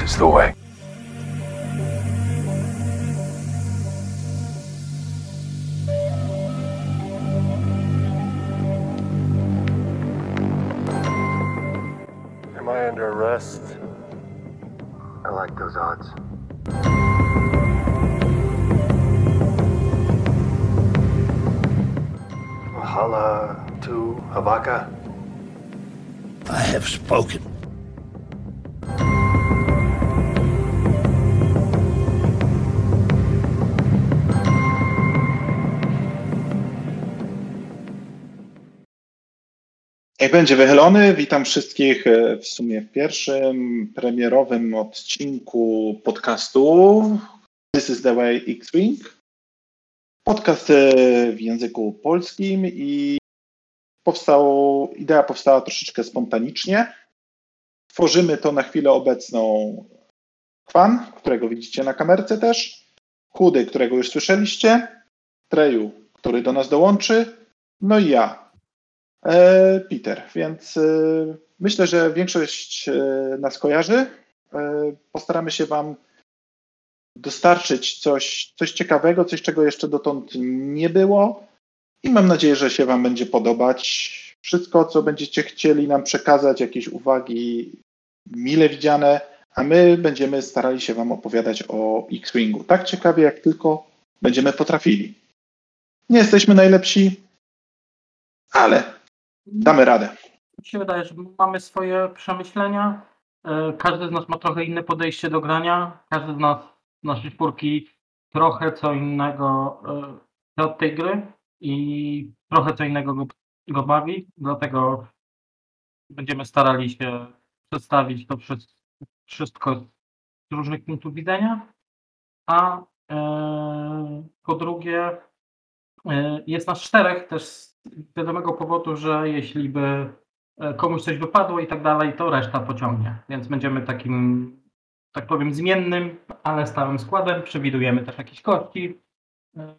This is the way. Am I under arrest? I like those odds. Mahala to Havaka. I have spoken. Jak będzie wychylony, witam wszystkich e, w sumie w pierwszym premierowym odcinku podcastu This is the way X-Wing. Podcast e, w języku polskim i powstał, idea powstała troszeczkę spontanicznie. Tworzymy to na chwilę obecną Kwan, którego widzicie na kamerce też, Chudy, którego już słyszeliście, Treju, który do nas dołączy, no i ja, Peter, więc e, myślę, że większość e, nas kojarzy. Postaramy się Wam dostarczyć coś, coś ciekawego, coś, czego jeszcze dotąd nie było. I mam nadzieję, że się Wam będzie podobać. Wszystko, co będziecie chcieli nam przekazać, jakieś uwagi mile widziane, a my będziemy starali się Wam opowiadać o X-Wingu tak ciekawie, jak tylko będziemy potrafili. Nie jesteśmy najlepsi, ale Damy radę. Mi się wydaje, że mamy swoje przemyślenia. E, Każdy z nas ma trochę inne podejście do grania. Każdy z nas, nasze czwórki, trochę co innego e, od tej gry i trochę co innego go, go bawi. Dlatego będziemy starali się przedstawić to wszystko z różnych punktów widzenia. A e, po drugie, jest nas czterech też wiadomego powodu, że jeśli by e, komuś coś wypadło i tak dalej, to reszta pociągnie. Więc będziemy takim, tak powiem, zmiennym, ale stałym składem. Przewidujemy też jakieś kości. E,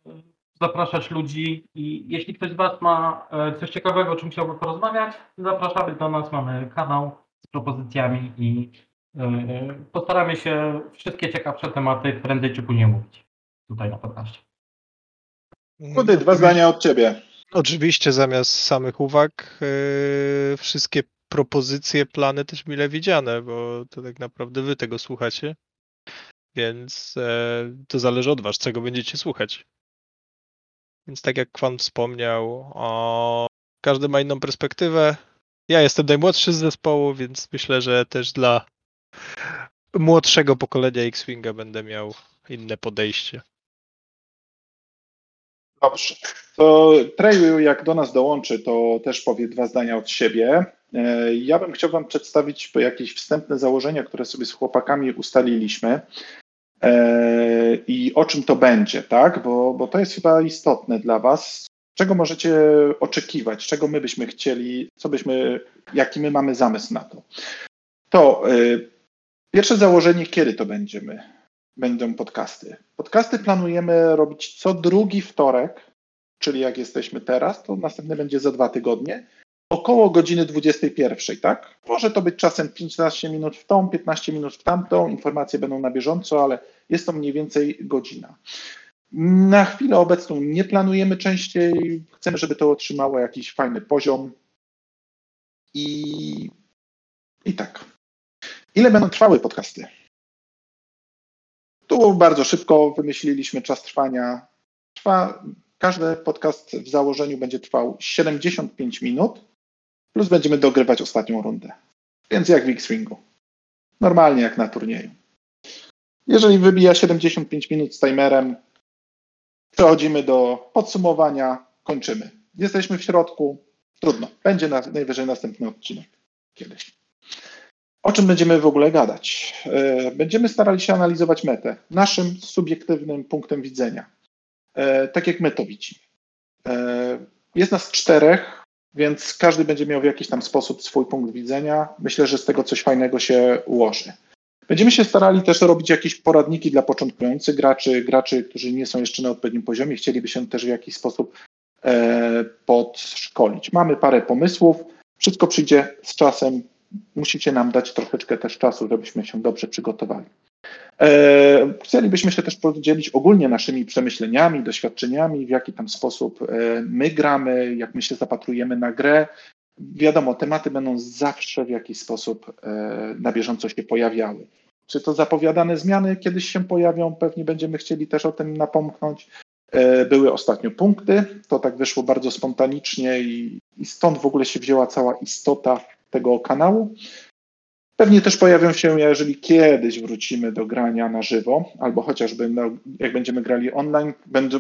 zapraszać ludzi i jeśli ktoś z Was ma e, coś ciekawego, o czym chciałby porozmawiać, zapraszamy do nas. Mamy kanał z propozycjami i postaramy się wszystkie ciekawsze tematy prędzej czy później mówić tutaj na podcaście. Chudy, dwa zdania od Ciebie. Oczywiście zamiast samych uwag yy, wszystkie propozycje, plany też mile widziane, bo to tak naprawdę wy tego słuchacie. Więc e, to zależy od was, czego będziecie słuchać. Więc tak jak Kwan wspomniał, o, każdy ma inną perspektywę. Ja jestem najmłodszy z zespołu, więc myślę, że też dla młodszego pokolenia X-Winga będę miał inne podejście. Dobrze. To Treju, jak do nas dołączy, to też powie dwa zdania od siebie. E, ja bym chciał Wam przedstawić jakieś wstępne założenia, które sobie z chłopakami ustaliliśmy e, i o czym to będzie, tak? Bo, bo to jest chyba istotne dla Was. Czego możecie oczekiwać, czego my byśmy chcieli, co byśmy, jaki my mamy zamysł na to. To e, pierwsze założenie, kiedy to będziemy? Będą podcasty. Podcasty planujemy robić co drugi wtorek, czyli jak jesteśmy teraz, to następny będzie za dwa tygodnie, około godziny 21, tak? Może to być czasem 15 minut w tą, 15 minut w tamtą, informacje będą na bieżąco, ale jest to mniej więcej godzina. Na chwilę obecną nie planujemy częściej, chcemy, żeby to otrzymało jakiś fajny poziom i, i tak. Ile będą trwały podcasty? Bardzo szybko wymyśliliśmy czas trwania. Trwa, każdy podcast w założeniu będzie trwał 75 minut, plus będziemy dogrywać ostatnią rundę. Więc jak w X-Wingu. Normalnie jak na turnieju. Jeżeli wybija 75 minut z timerem, przechodzimy do podsumowania, kończymy. Jesteśmy w środku, trudno. Będzie na, najwyżej następny odcinek kiedyś. O czym będziemy w ogóle gadać? E, będziemy starali się analizować metę naszym subiektywnym punktem widzenia, e, tak jak my to widzimy. E, jest nas czterech, więc każdy będzie miał w jakiś tam sposób swój punkt widzenia. Myślę, że z tego coś fajnego się ułoży. Będziemy się starali też robić jakieś poradniki dla początkujących graczy, graczy, którzy nie są jeszcze na odpowiednim poziomie, chcieliby się też w jakiś sposób podszkolić. Mamy parę pomysłów, wszystko przyjdzie z czasem, musicie nam dać troszeczkę też czasu, żebyśmy się dobrze przygotowali. E, chcielibyśmy się też podzielić ogólnie naszymi przemyśleniami, doświadczeniami, w jaki tam sposób e, my gramy, jak my się zapatrujemy na grę. Wiadomo, tematy będą zawsze w jakiś sposób e, na bieżąco się pojawiały. Czy to zapowiadane zmiany kiedyś się pojawią? Pewnie będziemy chcieli też o tym napomknąć. Były ostatnio punkty, to tak wyszło bardzo spontanicznie i, i stąd w ogóle się wzięła cała istota tego kanału. Pewnie też pojawią się, jeżeli kiedyś wrócimy do grania na żywo, albo chociażby no, jak będziemy grali online, będę,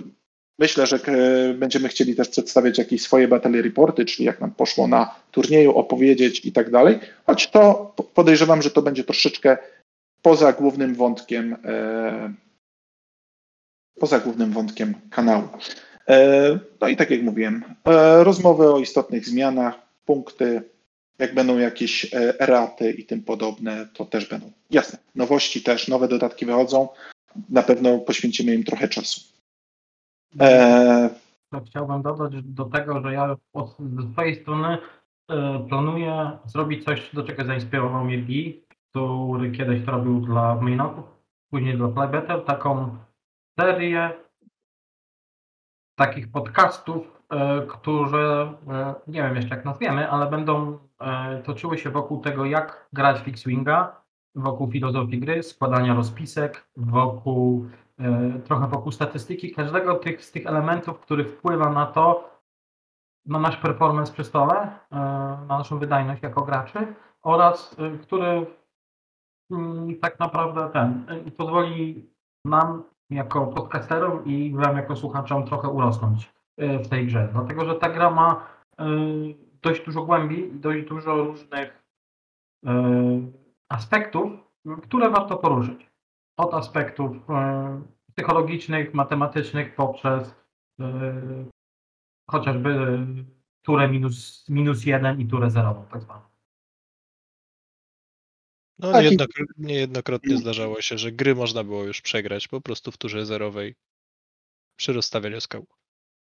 myślę, że e, będziemy chcieli też przedstawiać jakieś swoje battle reporty, czyli jak nam poszło na turnieju, opowiedzieć i tak dalej, choć to podejrzewam, że to będzie troszeczkę poza głównym wątkiem e, poza głównym wątkiem kanału. E, no i tak jak mówiłem, e, rozmowy o istotnych zmianach, punkty, jak będą jakieś e, eraty i tym podobne, to też będą. Jasne, nowości też, nowe dodatki wychodzą, na pewno poświęcimy im trochę czasu. E, chciałbym dodać do tego, że ja od, swojej strony e, planuję zrobić coś, do czego zainspirował mnie Guy, który kiedyś to robił dla Mainotów, później dla Playbetter, taką serię takich podcastów, e, które nie wiem jeszcze jak nazwiemy, ale będą toczyły się wokół tego, jak grać w X-Winga, wokół filozofii gry, składania rozpisek, wokół e, trochę wokół statystyki każdego tych, z tych elementów, który wpływa na to, na nasz performance przy stole, e, na naszą wydajność jako graczy oraz e, który mm, tak naprawdę ten e, pozwoli nam jako podcasterom i wam jako słuchaczom trochę urosnąć e, w tej grze. Dlatego, że ta gra ma e, dość dużo głębi, dość dużo różnych e, aspektów, które warto poruszyć. Od aspektów e, psychologicznych, matematycznych poprzez e, chociażby turę minus, minus jeden i turę zerową tak zwaną. No Tak, i- jednokro- niejednokrotnie zdarzało się, że gry można było już przegrać po prostu w turze zerowej przy rozstawianiu skał.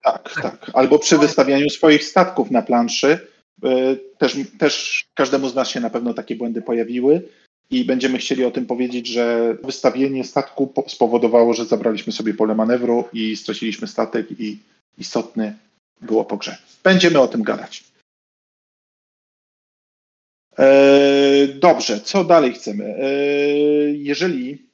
Tak, tak. Albo przy wystawianiu swoich statków na planszy. e, Też, też każdemu z nas się na pewno takie błędy pojawiły i będziemy chcieli o tym powiedzieć, że wystawienie statku po- spowodowało, że zabraliśmy sobie pole manewru i straciliśmy statek i istotny było po grze. Będziemy o tym gadać. E, Dobrze, co dalej chcemy? E, Jeżeli,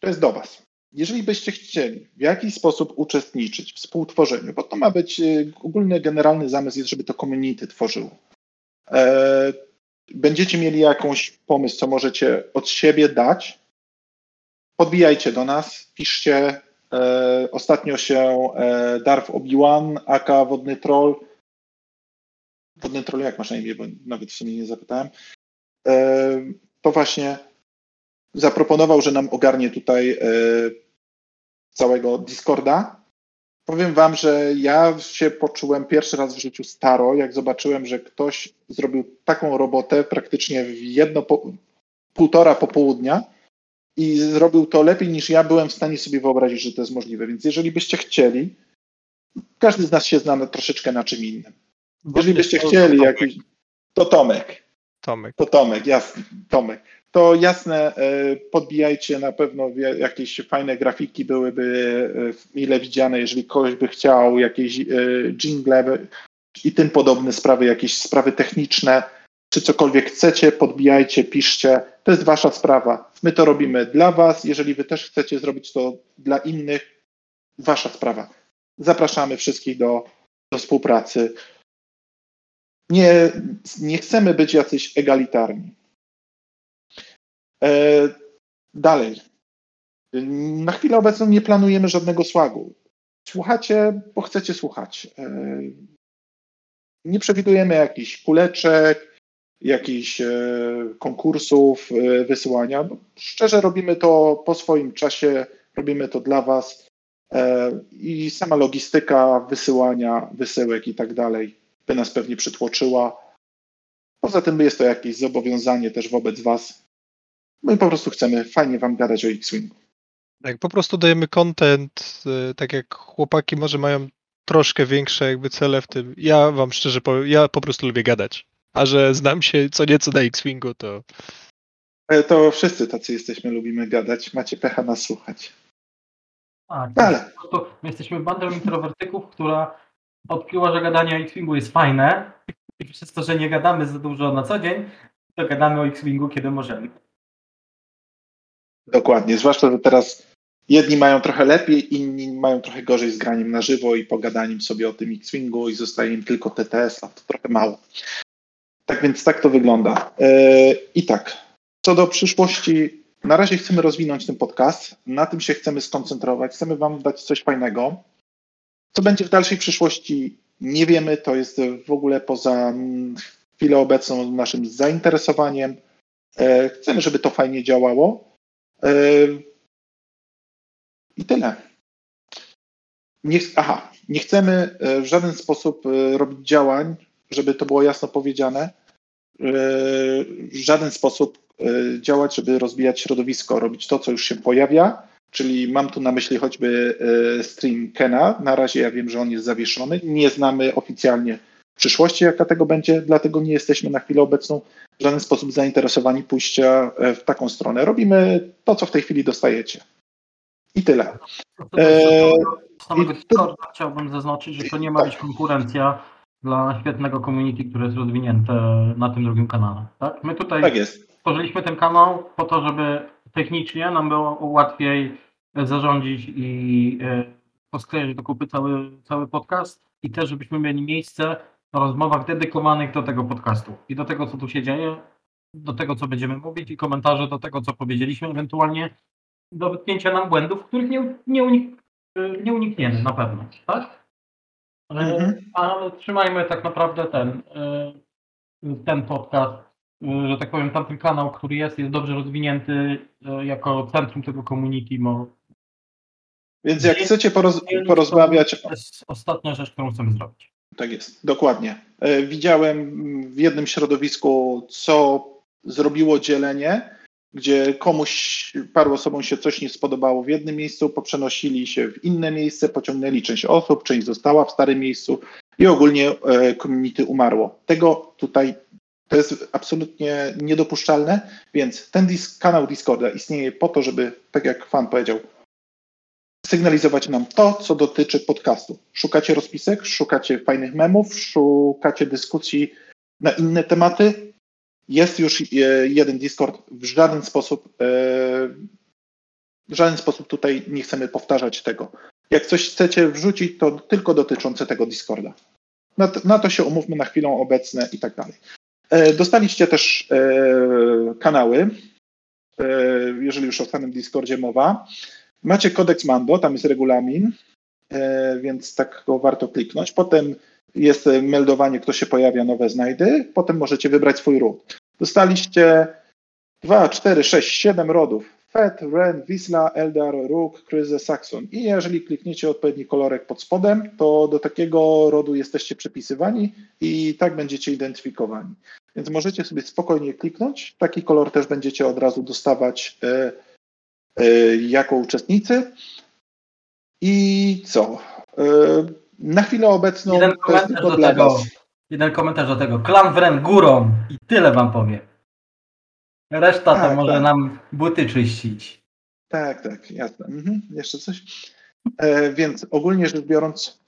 to jest do Was, jeżeli byście chcieli w jakiś sposób uczestniczyć w współtworzeniu, bo to ma być e, ogólny, generalny zamysł jest, żeby to community tworzyło. E, Będziecie mieli jakąś pomysł, co możecie od siebie dać, podbijajcie do nas, piszcie. E, Ostatnio się e, Darf Obi-Wan, aka Wodny Troll, Wodny Troll, jak masz na imię, bo nawet w sumie nie zapytałem, e, to właśnie zaproponował, że nam ogarnie tutaj e, całego Discorda. Powiem wam, że ja się poczułem pierwszy raz w życiu staro, jak zobaczyłem, że ktoś zrobił taką robotę praktycznie w jedno, po, półtora popołudnia i zrobił to lepiej niż ja byłem w stanie sobie wyobrazić, że to jest możliwe. Więc jeżeli byście chcieli, każdy z nas się zna na, troszeczkę na czym innym. Jeżeli byście chcieli jakiś... To Tomek. Tomek. To Tomek, jasne, Tomek. To jasne, e, podbijajcie na pewno jakieś fajne grafiki byłyby e, mile widziane, jeżeli ktoś by chciał jakieś e, jingle i tym podobne sprawy, jakieś sprawy techniczne, czy cokolwiek chcecie, podbijajcie, piszcie. To jest wasza sprawa. My to robimy dla was. Jeżeli wy też chcecie zrobić to dla innych, wasza sprawa. Zapraszamy wszystkich do, do współpracy. Nie, nie chcemy być jacyś egalitarni. E, dalej. Na chwilę obecną nie planujemy żadnego słagu. Słuchacie, bo chcecie słuchać. E, nie przewidujemy jakichś kuleczek, jakichś e, konkursów, wysyłania. No, szczerze robimy to po swoim czasie, robimy to dla Was i sama logistyka wysyłania, wysyłek i tak dalej by nas pewnie przytłoczyła. Poza tym jest to jakieś zobowiązanie też wobec Was. My po prostu chcemy fajnie Wam gadać o X-Wingu. Tak, po prostu dajemy content, y, tak jak chłopaki może mają troszkę większe jakby cele w tym. Ja wam szczerze powiem, ja po prostu lubię gadać. A że znam się co nieco na X-Wingu, to E, To wszyscy tacy jesteśmy, lubimy gadać. Macie pecha nas słuchać. Tak, ale po prostu my jesteśmy bandą introwertyków, która odkryła, że gadanie o X-Wingu jest fajne i przez to, że nie gadamy za dużo na co dzień, to gadamy o X-Wingu, kiedy możemy. Dokładnie. Zwłaszcza, że teraz jedni mają trochę lepiej, inni mają trochę gorzej z graniem na żywo i pogadaniem sobie o tym X-Wingu i zostaje im tylko TTS, a to trochę mało. Tak więc tak to wygląda. E, I tak, co do przyszłości, na razie chcemy rozwinąć ten podcast, na tym się chcemy skoncentrować, chcemy Wam dać coś fajnego. Co będzie w dalszej przyszłości, nie wiemy, to jest w ogóle poza chwilę obecną naszym zainteresowaniem. E, Chcemy, żeby to fajnie działało. E, I tyle. Nie, aha, nie chcemy e, w żaden sposób e, robić działań, żeby to było jasno powiedziane, e, w żaden sposób działać, żeby rozwijać środowisko, robić to, co już się pojawia, czyli mam tu na myśli choćby stream Kena. Na razie ja wiem, że on jest zawieszony. Nie znamy oficjalnie przyszłości, jaka tego będzie, dlatego nie jesteśmy na chwilę obecną w żaden sposób zainteresowani pójścia e, w taką stronę. Robimy to, co w tej chwili dostajecie. I tyle. Samego Discorda chciałbym zaznaczyć, że to nie ma być konkurencja dla świetnego community, które jest rozwinięte na tym drugim kanale. Tak? My tutaj Tak jest. stworzyliśmy ten kanał po to, żeby technicznie nam było łatwiej zarządzić i e, posklejać do kupy cały, cały podcast i też, żebyśmy mieli miejsce na rozmowach dedykowanych do tego podcastu i do tego, co tu się dzieje, do tego, co będziemy mówić i komentarze do tego, co powiedzieliśmy, ewentualnie do wytknięcia nam błędów, których nie, nie, unik, e, nie unikniemy na pewno, tak? E, Mhm. Ale trzymajmy tak naprawdę ten, e, ten podcast y, że tak powiem, tamten kanał, który jest, jest dobrze rozwinięty y, jako centrum tego community, bo Więc jak chcecie poroz, porozmawiać to jest ostatnia rzecz, którą chcemy zrobić. Tak jest, dokładnie. E, Widziałem w jednym środowisku, co zrobiło dzielenie, gdzie komuś, paru osobom się coś nie spodobało w jednym miejscu, poprzenosili się w inne miejsce, pociągnęli część osób, część została w starym miejscu i ogólnie e, community umarło. Tego tutaj to jest absolutnie niedopuszczalne, więc ten dis- kanał Discorda istnieje po to, żeby, tak jak fan powiedział, sygnalizować nam to, co dotyczy podcastu. Szukacie rozpisek, szukacie fajnych memów, szukacie dyskusji na inne tematy. Jest już e, jeden Discord. W żaden sposób, e, w żaden sposób tutaj nie chcemy powtarzać tego. Jak coś chcecie wrzucić, to tylko dotyczące tego Discorda. Na to, na to się umówmy na chwilę obecną i tak dalej. E, Dostaliście też kanały, jeżeli już o samym Discordzie mowa. Macie kodeks Mando, tam jest regulamin, e, więc tak go warto kliknąć. Potem jest e, meldowanie, kto się pojawia, nowe znajdy. Potem możecie wybrać swój ród. Dostaliście 2, 4, 6, 7 rodów. Fet, Ren, Wisla, Eldar, Rook, Kryze, Saxon. I jeżeli klikniecie odpowiedni kolorek pod spodem, to do takiego rodu jesteście przypisywani i tak będziecie identyfikowani. Więc możecie sobie spokojnie kliknąć. Taki kolor też będziecie od razu dostawać e, jako uczestnicy. I co? E, na chwilę obecną Jeden to jest tylko dla tego. Was. Jeden komentarz do tego. Klan Wren górą i tyle wam powiem. Reszta to Tak, może tak. nam buty czyścić. Tak, tak, jasne. Mhm. Jeszcze coś? E, więc ogólnie rzecz biorąc,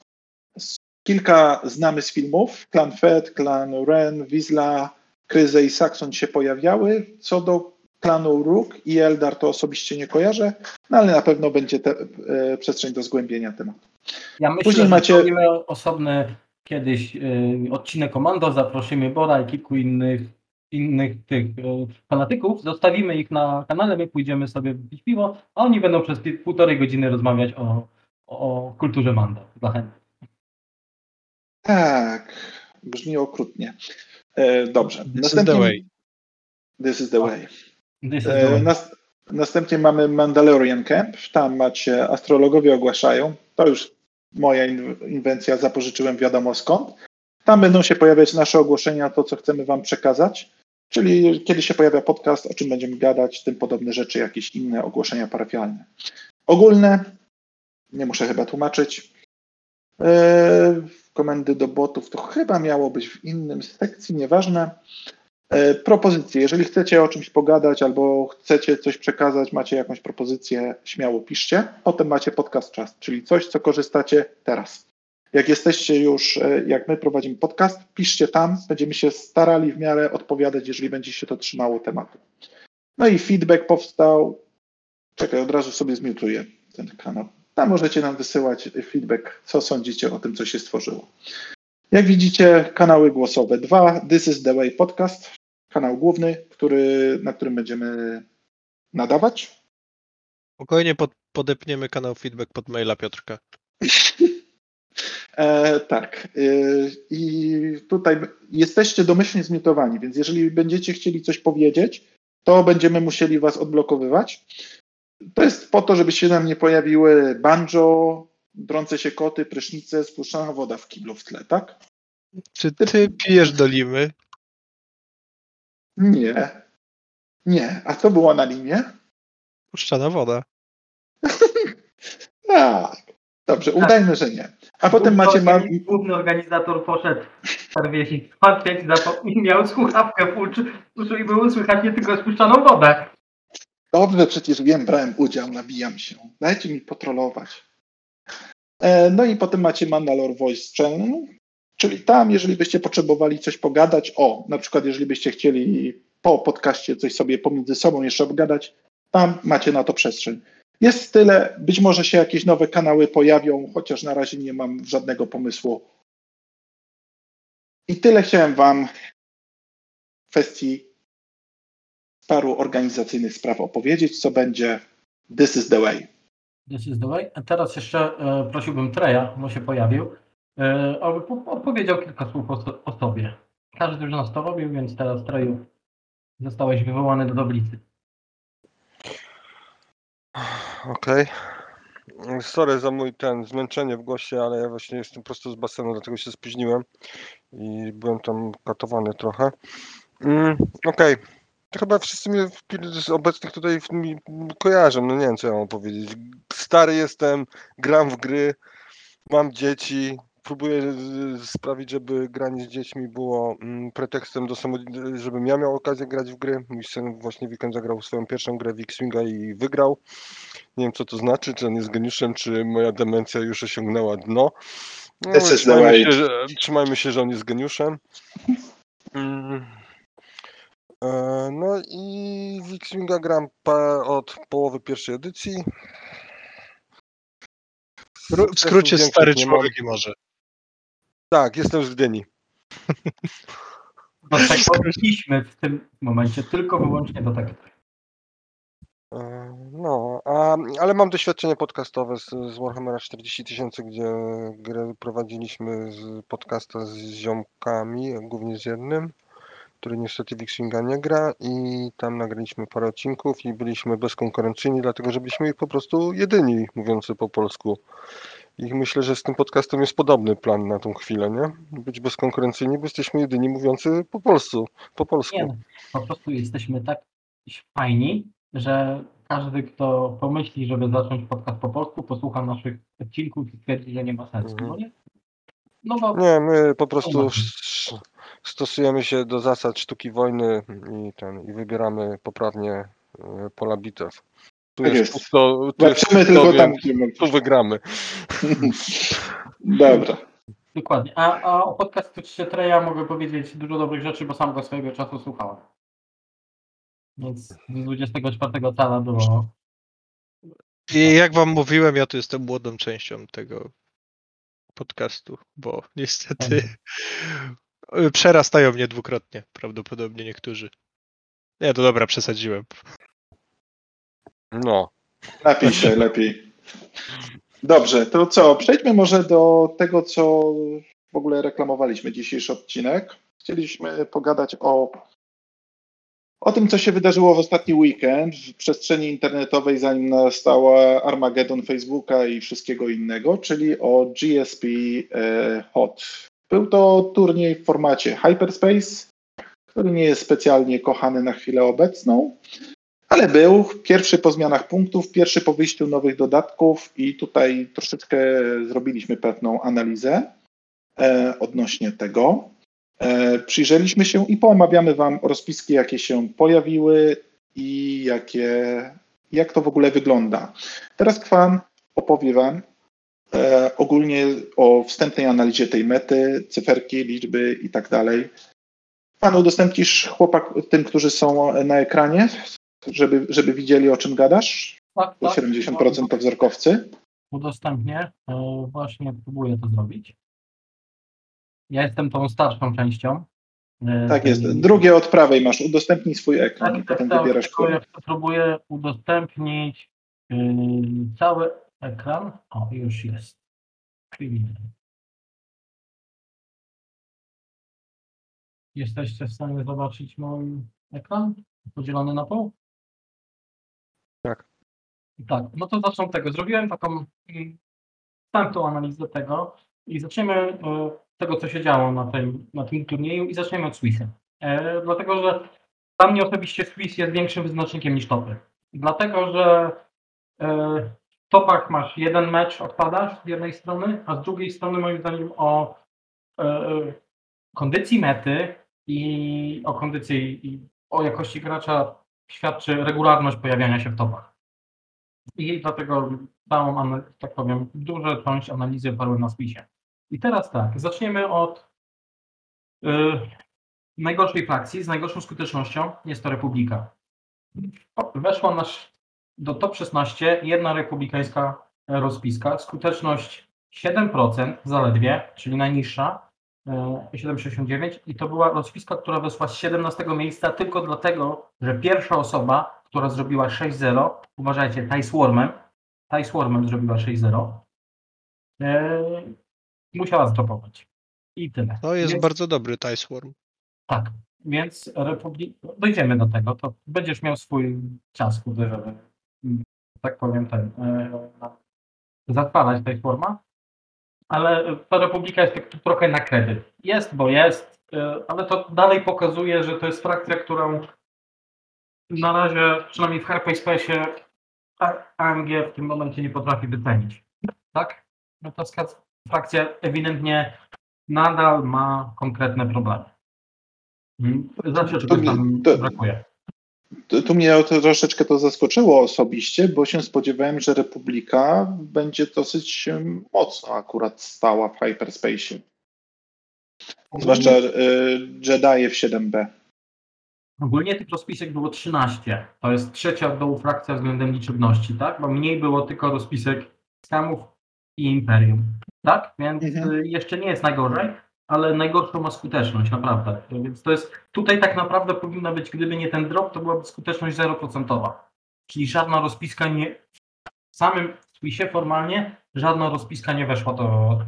kilka znamy z filmów. Klan Fed, Klan Ren, Wisla, Kryze i Saxon się pojawiały. Co do klanu Rook i Eldar to osobiście nie kojarzę, no ale na pewno będzie te, e, przestrzeń do zgłębienia tematu. Ja myślę, Później że macie- zrobimy osobny kiedyś y, odcinek Komando, zaprosimy Bora i kilku innych innych tych y, fanatyków, zostawimy ich na kanale, my pójdziemy sobie wypić piwo, a oni będą przez półtorej godziny rozmawiać o, o kulturze Mando. Chętnych. Tak, brzmi okrutnie. E, dobrze. This is the way. This is the way. This is the E, way. Nas, następnie mamy Mandalorian Camp. Tam macie astrologowie ogłaszają. To już moja in, inwencja, zapożyczyłem wiadomo skąd. Tam będą się pojawiać nasze ogłoszenia, to co chcemy Wam przekazać. Czyli kiedy się pojawia podcast, o czym będziemy gadać, tym podobne rzeczy, jakieś inne ogłoszenia parafialne. Ogólne, nie muszę chyba tłumaczyć. E, komendy do botów, to chyba miało być w innym sekcji, nieważne. E, propozycje. Jeżeli chcecie o czymś pogadać albo chcecie coś przekazać, macie jakąś propozycję, śmiało piszcie. Potem macie podcast czas, czyli coś, co korzystacie teraz. Jak jesteście już, e, jak my prowadzimy podcast, piszcie tam, będziemy się starali w miarę odpowiadać, jeżeli będzie się to trzymało tematu. No i feedback powstał. Czekaj, od razu sobie zmiutuję ten kanał. Tam możecie nam wysyłać feedback, co sądzicie o tym, co się stworzyło. Jak widzicie, kanały głosowe dwa. This is the way podcast, kanał główny, który, na którym będziemy nadawać. Spokojnie pod, podepniemy kanał feedback pod maila Piotrka. E, tak. E, I tutaj jesteście domyślnie zmiutowani, więc jeżeli będziecie chcieli coś powiedzieć, to będziemy musieli was odblokowywać. To jest po to, żeby się nam nie pojawiły banjo, drące się koty, prysznice, spuszczana woda w kiblu w tle, tak? Czy ty pijesz do limy? Nie. Nie. A co było na limie? Puszczana woda. Tak. Dobrze, udajmy, że nie. A potem macie... Ma... Główny organizator poszedł serwiesi smartwiać za to i miał słuchawkę w i było słychać nie tylko spuszczaną wodę. Dobrze, przecież wiem, brałem udział, nabijam się. Dajcie mi potrolować. E, no i potem macie Mandalore Voice Channel, czyli tam, jeżeli byście potrzebowali coś pogadać, o, na przykład jeżeli byście chcieli po podcaście coś sobie pomiędzy sobą jeszcze obgadać, tam macie na to przestrzeń. Jest tyle, być może się jakieś nowe kanały pojawią, chociaż na razie nie mam żadnego pomysłu. I tyle chciałem Wam w kwestii paru organizacyjnych spraw opowiedzieć, co będzie This is the way. Way. A teraz jeszcze e, prosiłbym Treja, bo się pojawił, e, aby opowiedział kilka słów o, o, sobie. Każdy już nas to robił, więc teraz Treju zostałeś wywołany do tablicy. Okej. Okay. Sorry za mój ten zmęczenie w głosie, ale ja właśnie jestem prosto z basenu, dlatego się spóźniłem i byłem tam katowany trochę. Mm, Okej. Okay. Chyba wszyscy mnie z obecnych tutaj mi kojarzą, no nie wiem co ja mam powiedzieć. Stary jestem, gram w gry, mam dzieci, próbuję sprawić, żeby granie z dziećmi było mm, pretekstem do samo, żebym ja miał okazję grać w gry. Mój syn właśnie weekend zagrał swoją pierwszą grę w X-Winga i wygrał. Nie wiem co to znaczy, czy on jest geniuszem, czy moja demencja już osiągnęła dno. No, trzymajmy, się, że, trzymajmy się, że on jest geniuszem. Mm. E, no i w X-Winga gram od połowy pierwszej edycji. W skrócie stary człowiek może. Tak, jestem z Gdyni. No tak podeszliśmy w tym momencie tylko wyłącznie do tego. E, no, a, ale mam doświadczenie podcastowe z, z Warhammera 40 tysięcy, gdzie grę prowadziliśmy z podcasta z ziomkami, głównie z jednym który niestety Wixinga nie gra i tam nagraliśmy parę odcinków i byliśmy bezkonkurencyjni, dlatego że byliśmy po prostu jedyni mówiący po polsku. I myślę, że z tym podcastem jest podobny plan na tą chwilę, nie? Być bezkonkurencyjni, bo jesteśmy jedyni mówiący po polsku. Po, polsku. Nie, po prostu jesteśmy tak fajni, że każdy, kto pomyśli, żeby zacząć podcast po polsku, posłucha naszych odcinków i stwierdzi, że nie ma sensu. Mhm. No nie? No bo... Nie, my po prostu stosujemy się do zasad sztuki wojny i, ten, i wybieramy poprawnie e, pola bitew. Tu tak jest, pusto, tu jest pusto, tylko tam, tu wygramy. Dobra. Dokładnie. A, a o podcaście Treja mogę powiedzieć dużo dobrych rzeczy, bo sam go swojego czasu słuchałem. Więc z 24 cala było. I jak wam mówiłem, ja tu jestem młodą częścią tego podcastu, bo niestety tak. Przerastają mnie dwukrotnie, prawdopodobnie niektórzy. Nie, to dobra, przesadziłem. No. Napiszę lepiej. Dobrze, to co? Przejdźmy może do tego, co w ogóle reklamowaliśmy dzisiejszy odcinek. Chcieliśmy pogadać o, o tym, co się wydarzyło w ostatni weekend w przestrzeni internetowej, zanim nastała Armageddon Facebooka i wszystkiego innego, czyli o GSP e, Hot. Był to turniej w formacie Hyperspace, który nie jest specjalnie kochany na chwilę obecną. Ale był pierwszy po zmianach punktów, pierwszy po wyjściu nowych dodatków i tutaj troszeczkę zrobiliśmy pewną analizę. e, odnośnie tego. E, przyjrzeliśmy się i poomawiamy Wam rozpiski, jakie się pojawiły i jakie, jak to w ogóle wygląda. Teraz Kwan opowie Wam ogólnie o wstępnej analizie tej mety, cyferki, liczby i tak dalej. Pan udostępnisz chłopak tym, którzy są na ekranie, żeby, żeby widzieli o czym gadasz? Tak, Bo tak. 70% to wzrokowcy. Udostępnię. E, Właśnie próbuję to zrobić. Ja jestem tą starszą częścią. e, Tak jest. Drugie od prawej masz. Udostępnij swój ekran i Tak, potem tak, tak. wybierasz który. Próbuję udostępnić yy, cały ekran. O, już jest. Criminal. Jesteście w stanie zobaczyć mój ekran podzielony na pół? Tak. Tak, no to zacznę od tego. Zrobiłem taką mm, wstępną analizę tego i zaczniemy e, od tego, co się działo na tym, na tym turnieju i zaczniemy od Swissy. E, dlatego, że dla mnie osobiście Swiss jest większym wyznacznikiem niż topy. Dlatego, że e, topach masz jeden mecz odpadasz z jednej strony, a z drugiej strony moim zdaniem o e, kondycji mety i o kondycji i o jakości gracza świadczy regularność pojawiania się w topach. I dlatego całą, tak powiem, dużą część analizy oparłem na Swissie. I teraz tak, zaczniemy od y, najgorszej frakcji, z najgorszą skutecznością jest to Republika. Weszła nasz, do top 16 jedna republikańska rozpiska, skuteczność 7% zaledwie, czyli najniższa, y, 7,69 i to była rozpiska, która weszła z 17 miejsca tylko dlatego, że pierwsza osoba, która zrobiła 6-0, uważajcie, Ty Swarmem, Ty Swarmem zrobiła 6-0, y, musiała zdropować. I tyle. To jest Więc- bardzo dobry Ticewurm. tak, więc Republik... dojdziemy do tego, to będziesz miał swój czas, żeby, tak powiem, ten, e, zatwalać tej forma, ale ta Republika jest tak trochę na kredyt. Jest, bo jest, e, ale to dalej pokazuje, że to jest frakcja, którą na razie, przynajmniej w Hyperspace A- AMG w tym momencie nie potrafi wycenić. Tak? No to frakcja ewidentnie nadal ma konkretne problemy. Mm, Zawsze czegoś tam brakuje. Tu, mnie to troszeczkę to zaskoczyło osobiście, bo się spodziewałem, że Republika będzie dosyć mocno akurat stała w hyperspace. Zwłaszcza y, Jedi w 7B. Ogólnie tych rozpisek było 13. To jest trzecia od dołu frakcja względem liczebności, tak? Bo mniej było tylko rozpisek skamów i imperium. Tak? Więc Mhm. y, jeszcze nie jest najgorzej, ale najgorszą ma skuteczność, naprawdę. Więc to jest, tutaj tak naprawdę powinna być, gdyby nie ten drop, to byłaby skuteczność 0%. Czyli żadna rozpiska nie, w samym Swissie formalnie żadna rozpiska nie weszła do,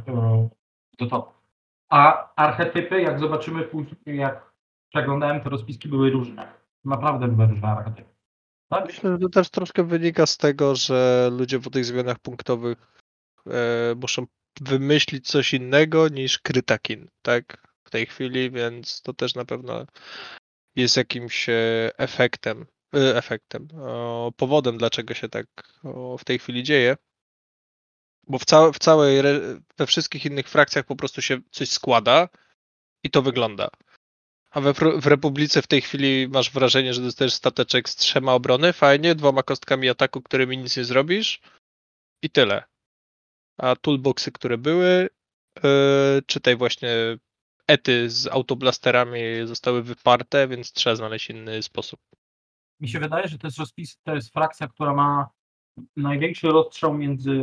do topu. A archetypy, jak zobaczymy później, jak przeglądałem te rozpiski, były różne. Naprawdę były różne archetypy. Tak? Myślę, że to też troszkę wynika z tego, że ludzie po tych zmianach punktowych e, muszą wymyślić coś innego niż Krytakin, tak? W tej chwili, więc to też na pewno jest jakimś e, efektem, e, efektem, powodem, dlaczego się tak w tej chwili dzieje. Bo w, całe, w całej, we wszystkich innych frakcjach po prostu się coś składa i to wygląda. A we, w Republice w tej chwili masz wrażenie, że dostajesz stateczek z trzema obrony, fajnie, dwoma kostkami ataku, którymi nic nie zrobisz i tyle. A toolboxy, które były, yy, czytaj właśnie ety z autoblasterami zostały wyparte, więc trzeba znaleźć inny sposób. Mi się wydaje, że to jest rozpis, to jest frakcja, która ma największy rozstrzał między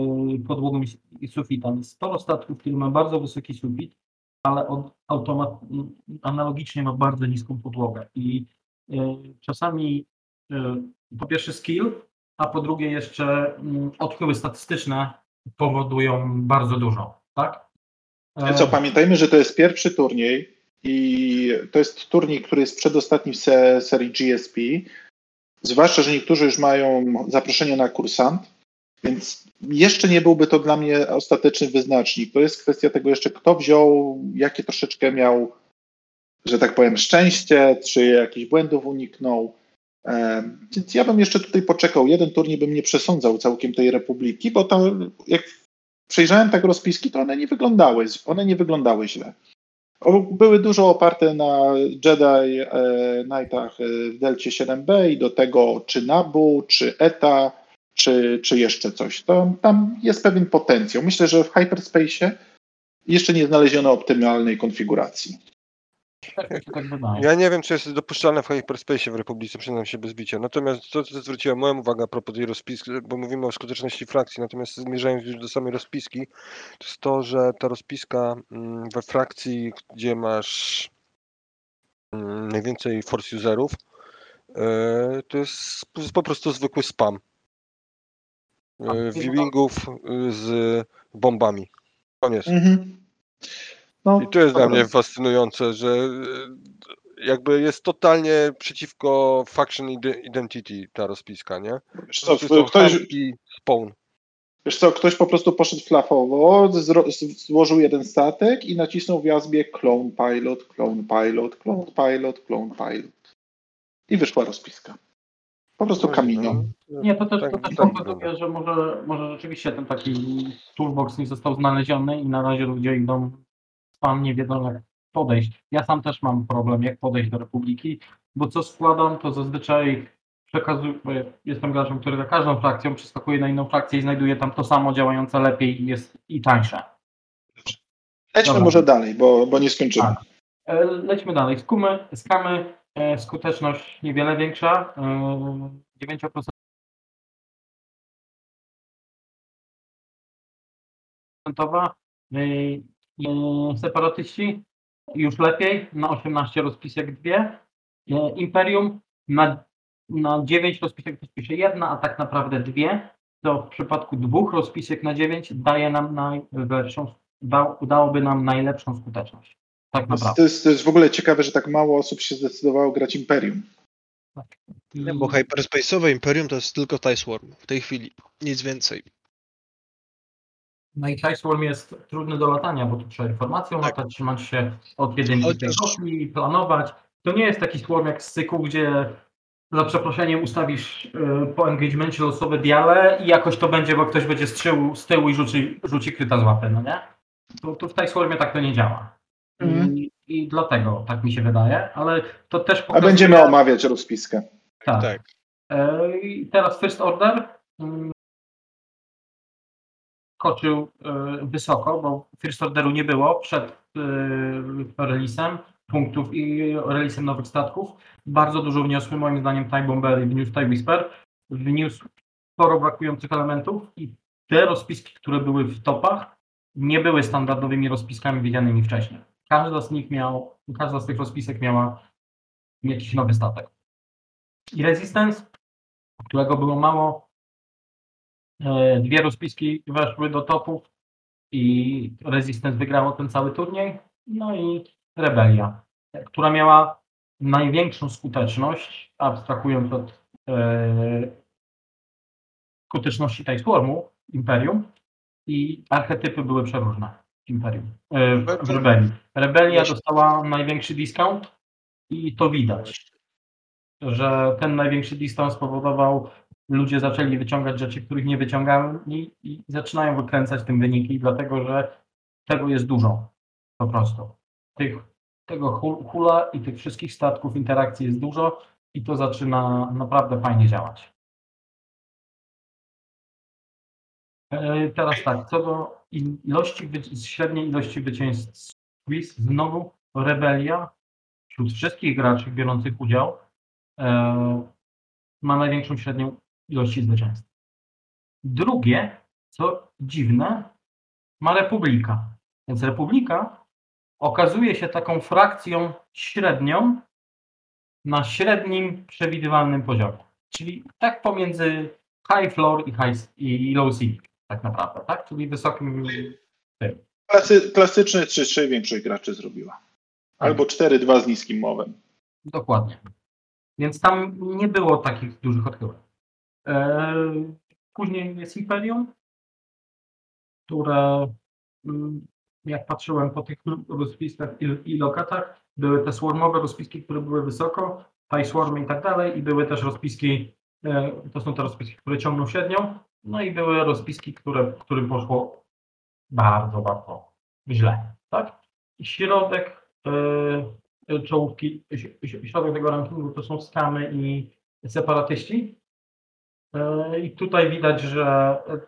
podłogą i- sufitem. Jest sporo statków, który ma bardzo wysoki sufit, ale automat, analogicznie ma bardzo niską podłogę. I y, czasami y, po pierwsze skill, a po drugie jeszcze y, odchyły statystyczne powodują bardzo dużo. Tak? E, Co, pamiętajmy, że to jest pierwszy turniej i to jest turniej, który jest przedostatni w se, serii GSP. Zwłaszcza, że niektórzy już mają zaproszenie na kursant, więc jeszcze nie byłby to dla mnie ostateczny wyznacznik. To jest kwestia tego jeszcze, kto wziął, jakie troszeczkę miał, że tak powiem, szczęście, czy jakichś błędów uniknął. E, Więc ja bym jeszcze tutaj poczekał. Jeden turniej bym nie przesądzał całkiem tej Republiki, bo to jak przejrzałem tak rozpiski, to one nie wyglądały, one nie wyglądały źle. Były dużo oparte na Jedi e, Knightach e, w Delcie 7B i do tego czy Nabu, czy ETA, czy, czy jeszcze coś. To, tam jest pewien potencjał. Myślę, że w Hyperspace jeszcze nie znaleziono optymalnej konfiguracji. Ja nie wiem, czy jest dopuszczalne w Hyperspace w Republice, przyznam się bez bicia. Natomiast to, co zwróciła moją uwagę a propos tej rozpiski, bo mówimy o skuteczności frakcji, natomiast zmierzając już do samej rozpiski, to jest to, że ta rozpiska mm, we frakcji, gdzie masz mm, najwięcej force userów, e, to jest po prostu zwykły spam. E, Viewingów e, z bombami. Koniec. Mhm. No, I to jest dla mnie fascynujące, że e, jakby jest totalnie przeciwko faction ide- identity ta rozpiska, nie? Wiesz co, ktoś, spawn. wiesz co, ktoś po prostu poszedł flafowo, zro, złożył jeden statek i nacisnął w jazbie clone pilot, clone pilot, clone pilot, clone pilot. I wyszła rozpiska. Po prostu kaminą. Nie, to też, to Tak- też tak pokazuje, że może, może rzeczywiście ten taki toolbox nie został znaleziony i na razie ludzie idą spam, nie wiedzą jak podejść. Ja sam też mam problem, jak podejść do Republiki, bo co składam, to zazwyczaj przekazuję, jestem graczem, który za każdą frakcją przeskakuje na inną frakcję i znajduje tam to samo działające lepiej i jest i tańsze. Lećmy Dobra. może dalej, bo, bo nie skończymy. Tak. E, Lećmy dalej. Skumy, skamy, e, skuteczność niewiele większa. e, 9% e, e, separatyści już lepiej, na 18 rozpisek dwie. E, Imperium na, na 9 rozpisek rozpisze jedna, a tak naprawdę dwie. To w przypadku dwóch rozpisek na 9 daje nam najlepszą, da, udałoby nam najlepszą skuteczność. Tak To jest, naprawdę. to, jest, to jest w ogóle ciekawe, że tak mało osób się zdecydowało grać Imperium. Nie, bo hyperspace'owe Imperium to jest tylko TIE Swarm w tej chwili. Nic więcej. No i Swarm jest trudny do latania, bo tu trzeba informacją Tak. latać, trzymać się od jedynki kropli, planować. To nie jest taki swarm jak z cyku, gdzie za przeproszeniem ustawisz y, po engagemencie losowe diale i jakoś to będzie, bo ktoś będzie tyłu, z tyłu i rzuci, rzuci kryta z łapy, no nie? Tu, tu w tej swarmie tak to nie działa. Mhm. I, I dlatego tak mi się wydaje, ale to też A pokazuje... będziemy omawiać rozpiskę. Tak. Tak. I teraz First Order mm, skoczył e, wysoko, bo First Orderu nie było przed e, releasem punktów i releasem nowych statków. Bardzo dużo wniosły moim zdaniem TIE Bomber i wniósł TIE Whisper. Wniósł sporo brakujących elementów i te rozpiski, które były w topach, nie były standardowymi rozpiskami widzianymi wcześniej. Każda z nich miał, każda z tych rozpisek miała jakiś nowy statek. I Resistance, którego było mało, dwie rozpiski weszły do topów i Resistance wygrało ten cały turniej. No i Rebelia, która miała największą skuteczność, abstrahując od e, skuteczności tej Swarmu, Imperium, i archetypy były przeróżne w Imperium, e, w, w Rebelii. Rebelia dostała największy discount i to widać, że ten największy dystans spowodował, ludzie zaczęli wyciągać rzeczy, których nie wyciągali i zaczynają wykręcać tym wyniki, dlatego że tego jest dużo po prostu. Tych, tego hul- hula i tych wszystkich statków interakcji jest dużo i to zaczyna naprawdę fajnie działać. E, Teraz tak, co do ilości, średniej ilości zwycięstw quiz, znowu rebelia wśród wszystkich graczy biorących udział e, ma największą średnią ilość zwycięstw. Drugie, co dziwne, ma Republika. Więc Republika okazuje się taką frakcją średnią na średnim przewidywalnym poziomie. Czyli tak pomiędzy high floor i, high, i low ceiling, tak naprawdę, tak? Czyli wysokim Klasy, klasyczny 3-3 większość graczy zrobiła. Albo 4-2 z niskim mowem. Dokładnie. Więc tam nie było takich dużych odchyłek. Eee, Później jest Imperium, które mm, jak patrzyłem po tych rozpiskach i, i lokatach, były te swarmowe rozpiski, które były wysoko, high swarmy i tak dalej, i były też rozpiski, e, to są te rozpiski, które ciągną średnią, no i były rozpiski, które, którym poszło bardzo, bardzo źle, tak? I środek yy, czołówki, środek tego rankingu to są skamy i separatyści. Yy, I tutaj widać, że yy,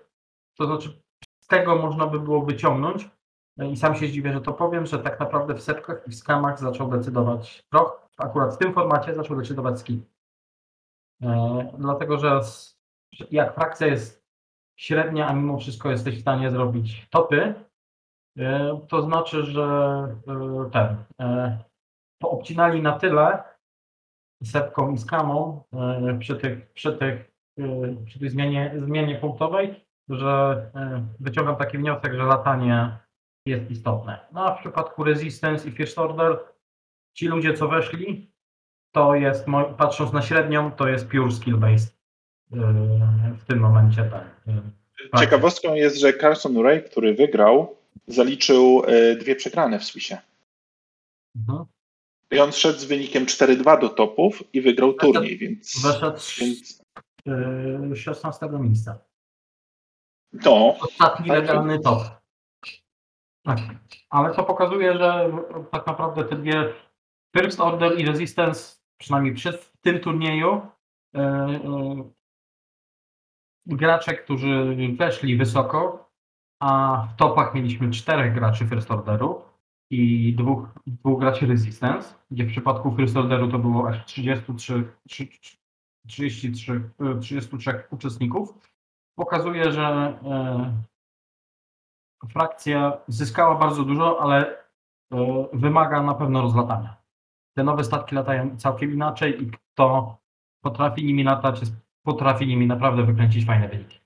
to znaczy z tego można by było wyciągnąć yy, i sam się zdziwię, że to powiem, że tak naprawdę w sepkach i w skamach zaczął decydować proch, akurat w tym formacie zaczął decydować skin. Yy, Dlatego, że jak frakcja jest średnia, a mimo wszystko jesteś w stanie zrobić topy, e, to znaczy, że e, ten e, poobcinali na tyle sepką i skamą e, przy, tych, przy, tych, przy tej zmianie, zmianie punktowej, że e, wyciągam taki wniosek, że latanie jest istotne. No a w przypadku Resistance i First Order ci ludzie, co weszli, to jest, patrząc na średnią, to jest pure skill based e, w tym momencie e, tak. Ciekawostką jest, że Carson Ray, który wygrał, zaliczył dwie przegrane w Swissie. Mhm. I on szedł z wynikiem 4-2 do topów i wygrał turniej, więc, Weszedł więc 16 miejsca. no, Ostatni legalny top. Tak. Ale to pokazuje, że tak naprawdę te dwie First Order i Resistance, przynajmniej przed tym turnieju, yy, yy, gracze, którzy weszli wysoko, a w topach mieliśmy czterech graczy First Orderu i dwóch, dwóch graczy Resistance, gdzie w przypadku First Orderu to było aż 33, trzy- 33, y, 33 uczestników, pokazuje, że e, frakcja zyskała bardzo dużo, ale e, wymaga na pewno rozlatania. Te nowe statki latają całkiem inaczej i kto potrafi nimi latać, potrafi nimi naprawdę wykręcić fajne wyniki.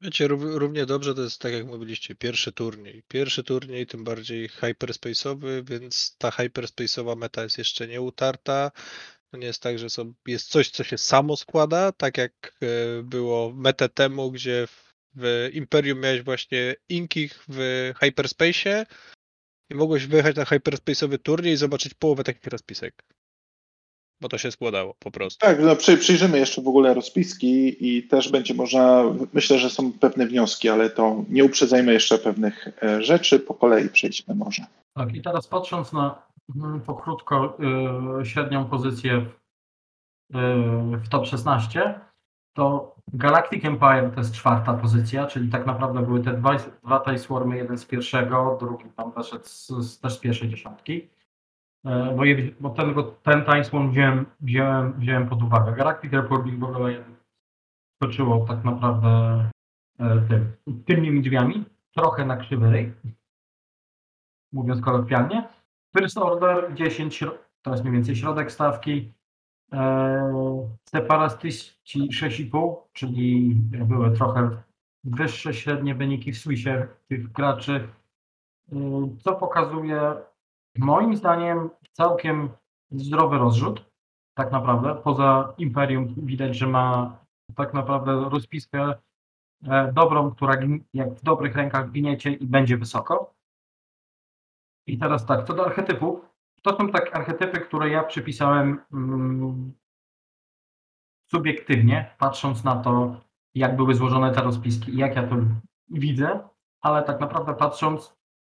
Wiecie, rów- równie dobrze to jest tak jak mówiliście, pierwszy turniej. Pierwszy turniej, tym bardziej hyperspace'owy, więc ta hyperspace'owa meta jest jeszcze nie utarta. To nie jest tak, że są, jest coś, co się samo składa, tak jak e, było metę temu, gdzie w, w Imperium miałeś właśnie Inkich w hyperspace'ie i mogłeś wyjechać na hyperspace'owy turniej i zobaczyć połowę takich rozpisek. Bo to się składało po prostu. tak, no, przy, przyjrzymy jeszcze w ogóle rozpiski i też będzie można, myślę, że są pewne wnioski, ale to nie uprzedzajmy jeszcze pewnych e, rzeczy, po kolei przejdźmy może. Tak, i teraz patrząc na mm, pokrótko y, średnią pozycję w, y, top 16, to Galactic Empire to jest czwarta pozycja, czyli tak naprawdę były te dwa, dwa Tie Swarmy, jeden z pierwszego, drugi tam wyszedł z, z, też z pierwszej dziesiątki. E, Bo, je, bo ten, ten Tie Swarm wziąłem, wziąłem, wziąłem pod uwagę. Galactic Republic w ogóle skoczyło tak naprawdę tym, tylnymi drzwiami, trochę na krzywy ryj mówiąc kolokwialnie. First Order 10, śro- to jest mniej więcej środek stawki. Eee, Separatyści 6,5, czyli były trochę wyższe średnie wyniki w Swissie tych graczy, Eee, co pokazuje moim zdaniem całkiem zdrowy rozrzut. Tak naprawdę, poza Imperium widać, że ma tak naprawdę rozpiskę e, dobrą, która jak w dobrych rękach gniecie i będzie wysoko. I teraz tak, co do archetypów, to są tak archetypy, które ja przypisałem mm, subiektywnie, patrząc na to, jak były złożone te rozpiski i jak ja to widzę, ale tak naprawdę patrząc,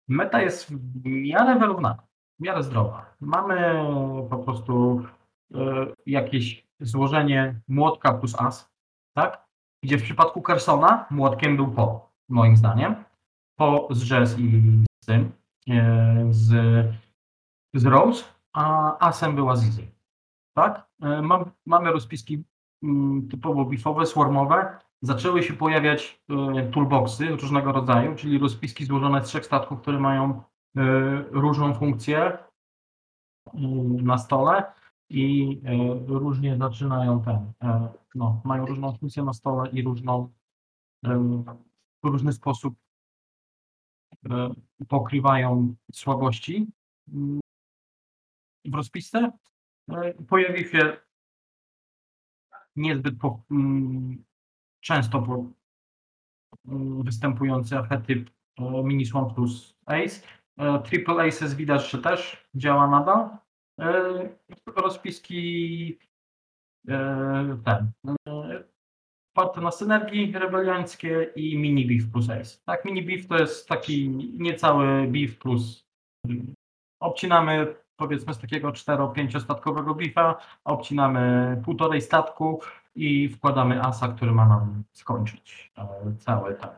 meta jest w miarę wyrównana, w miarę zdrowa. Mamy po prostu e, jakieś złożenie młotka plus as, tak? Gdzie w przypadku Kersona młotkiem był po, moim zdaniem. Po z Jazz i z tym, z, z Rose, a asem była Zizi. Tak? E, Mam, mamy rozpiski mm, typowo bifowe, swarmowe. Zaczęły się pojawiać e, toolboxy różnego rodzaju, czyli rozpiski złożone z trzech statków, które mają e, różną funkcję mm, na stole i e, różnie zaczynają ten, e, no, mają różną funkcję na stole i różną w różny sposób e, pokrywają słabości mm, w rozpisce. E, Pojawi się niezbyt po, mm, często po, mm, występujący archetyp e, Mini Swamp plus Ace. E, Triple Aces widać, że też działa nadal. E, Rozpiski e, ten. Oparte na synergii rebeliańskie i mini beef plus ace. Tak, mini beef to jest taki niecały beef plus obcinamy powiedzmy z takiego 4-5 statkowego beefa, obcinamy półtorej statku i wkładamy asa, który ma nam skończyć e, cały ten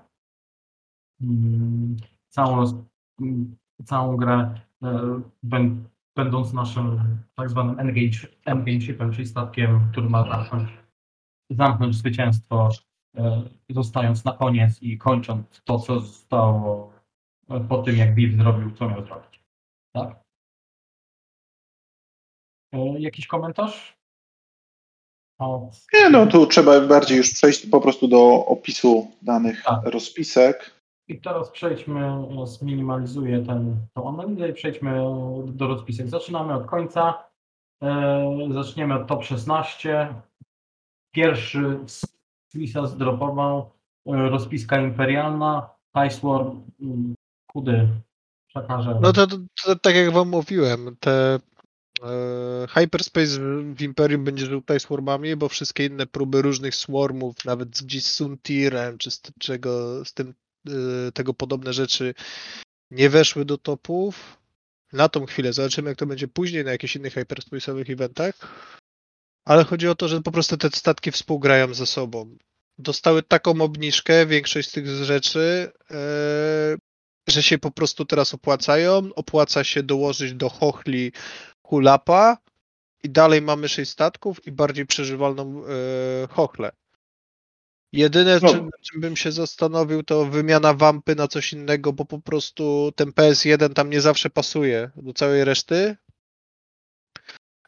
mm, całą, mm, całą grę e, bę- będąc naszym tak zwanym engage, engage czyli statkiem, który ma zamknąć, zamknąć zwycięstwo, e, zostając na koniec i kończąc to, co zostało e, po tym, jak Beef zrobił, co miał zrobić. Tak? E, Jakiś komentarz? O, Nie, no tu trzeba bardziej już przejść po prostu do opisu danych Tak. rozpisek. I teraz przejdźmy, zminimalizuję ten, tą analizę i przejdźmy do rozpisek. Zaczynamy od końca. Zaczniemy od top 16. Pierwszy z Swissa zdropował e, rozpiska imperialna. Ticewar, mm, kudy przekażę. No to, to, to tak jak wam mówiłem, te e, Hyperspace w Imperium będzie żył tutaj swarmami, bo wszystkie inne próby różnych swarmów, nawet gdzieś z Suntirem, czy z czego, z tym, e, tego podobne rzeczy nie weszły do topów. Na tą chwilę zobaczymy, jak to będzie później na jakichś innych hyperspace'owych eventach. Ale chodzi o to, że po prostu te statki współgrają ze sobą. Dostały taką obniżkę, większość z tych rzeczy, e, że się po prostu teraz opłacają. Opłaca się dołożyć do chochli hulapa i dalej mamy 6 statków i bardziej przeżywalną e, chochlę. Jedyne, No. czym, czym bym się zastanowił, to wymiana wampy na coś innego, bo po prostu ten PS1 tam nie zawsze pasuje do całej reszty.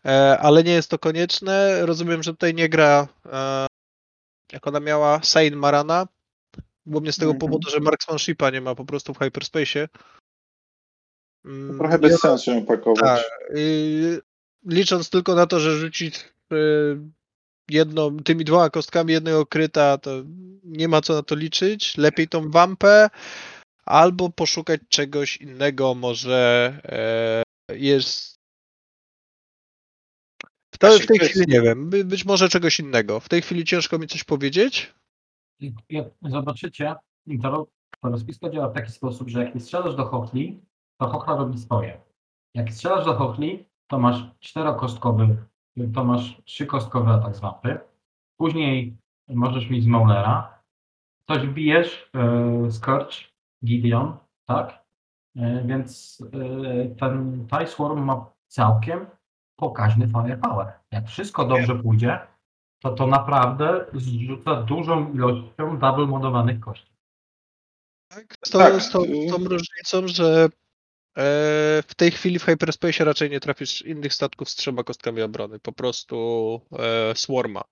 E, ale nie jest to konieczne. Rozumiem, że tutaj nie gra, e, jak ona miała, Sain Marana, Głównie z tego Mhm. powodu, że marksmanshipa nie ma po prostu w hyperspace'ie. Mm, Trochę bez sensu ją pakować. tak. licząc tylko na to, że rzucić y, jedną, tymi dwoma kostkami jednego kryta, to nie ma co na to liczyć. Lepiej tą wampę albo poszukać czegoś innego, może e, jest. W, to, w tej chwili nie wiem, by, być może czegoś innego. W tej chwili ciężko mi coś powiedzieć. Jak zobaczycie, to, to rozpisko działa w taki sposób, że jak nie strzelasz do chochli, to chochla robi swoje. Jak strzelasz do chochli, to masz czterokostkowy, to masz trzykostkowy atak z mapy. Później możesz mieć z Maulera. Coś bijesz, yy, Scourge, Gideon, tak? E, więc e, ten TIE Swarm ma całkiem pokaźny firepower. Jak wszystko dobrze pójdzie, to to naprawdę zrzuca dużą ilością double modowanych kości. Tak, z, tą, Tak, z, tą, z tą różnicą, że e, w tej chwili w hyperspace raczej nie trafisz innych statków z trzema kostkami obrony, po prostu e, swarma,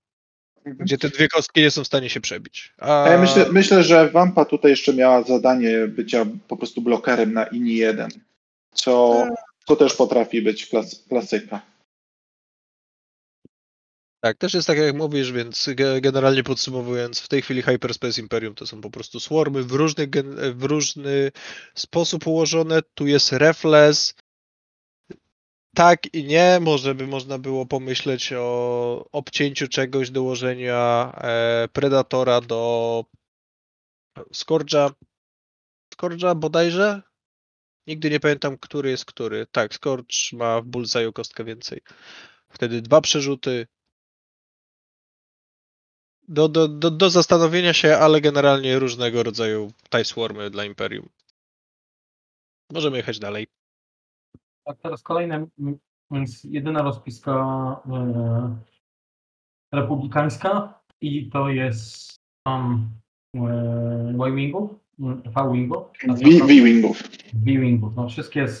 Mhm. gdzie te dwie kostki nie są w stanie się przebić. A, A ja myślę, myślę, że Wampa tutaj jeszcze miała zadanie bycia po prostu blokerem na INI 1, co, co też potrafi być klas, klasyka. Tak, też jest tak jak mówisz, więc ge- generalnie podsumowując, w tej chwili Hyperspace Imperium to są po prostu swarmy w różny, w różny sposób ułożone. Tu jest refles. Tak i nie, może by można było pomyśleć o obcięciu czegoś, dołożenia e, Predatora do Scourge'a. Scourge'a bodajże? Nigdy nie pamiętam, który jest który. Tak, Scourge ma w Bullseye'u kostkę więcej. Wtedy dwa przerzuty, do, do, do, do zastanowienia się, ale generalnie różnego rodzaju TIE Swarmy dla Imperium. Możemy jechać dalej. Tak, teraz kolejne, więc jedyna rozpiska e, republikańska i to jest tam e, Y-Wingu, m, V-Wingu, V- V-Wingów. V-Wingów. No, wszystkie z,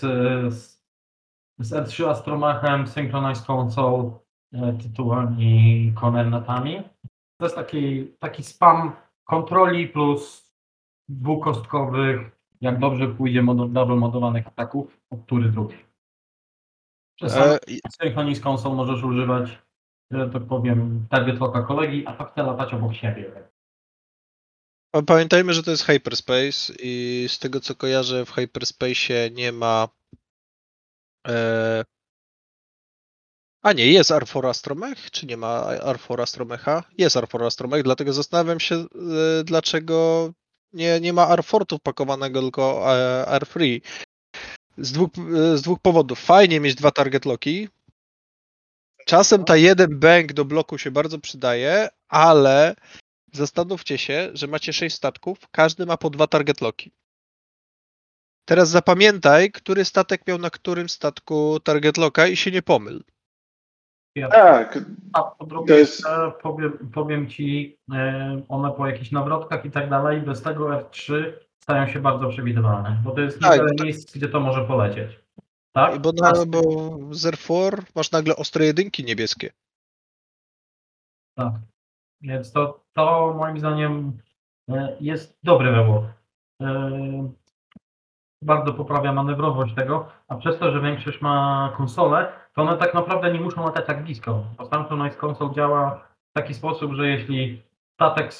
z, z R3 Astromachem, Synchronized Console, e, tytułem i Cornernetami. To jest taki, taki spam kontroli plus dwukostkowych, jak dobrze pójdzie modo, double modowanych ataków, od który drugi. Czasami E, i- Synchronized Console możesz używać, że tak powiem, target locka kolegi, a tak chce latać obok siebie. pamiętajmy, że to jest Hyperspace i z tego co kojarzę w Hyperspace nie ma e, A nie, jest Arfora Stromech, czy nie ma Arfora Stromecha? Jest Arfora Stromech, dlatego zastanawiam się, e, dlaczego nie, nie ma Arfortu pakowanego, tylko e, Arfree. Z dwóch, e, z dwóch powodów. Fajnie mieć dwa target locki. Czasem ta jeden bank do bloku się bardzo przydaje, ale zastanówcie się, że macie sześć statków, każdy ma po dwa target locki. Teraz zapamiętaj, który statek miał na którym statku target locka i się nie pomyl. Tak, A po drugie, To jest- jeszcze powiem, powiem ci, e, one po jakichś nawrotkach i tak dalej, bez tego R3 stają się bardzo przewidywalne, bo to jest Tak, niewiele to- miejsc, gdzie to może polecieć. Tak? Bo, A na, bo z R4 masz nagle ostre jedynki niebieskie. Tak. Więc to, to moim zdaniem e, jest dobry wybór. E, Bardzo poprawia manewrowość tego, a przez to, że większość ma konsolę, to one tak naprawdę nie muszą latać tak blisko. Bo Samsung Console działa w taki sposób, że jeśli statek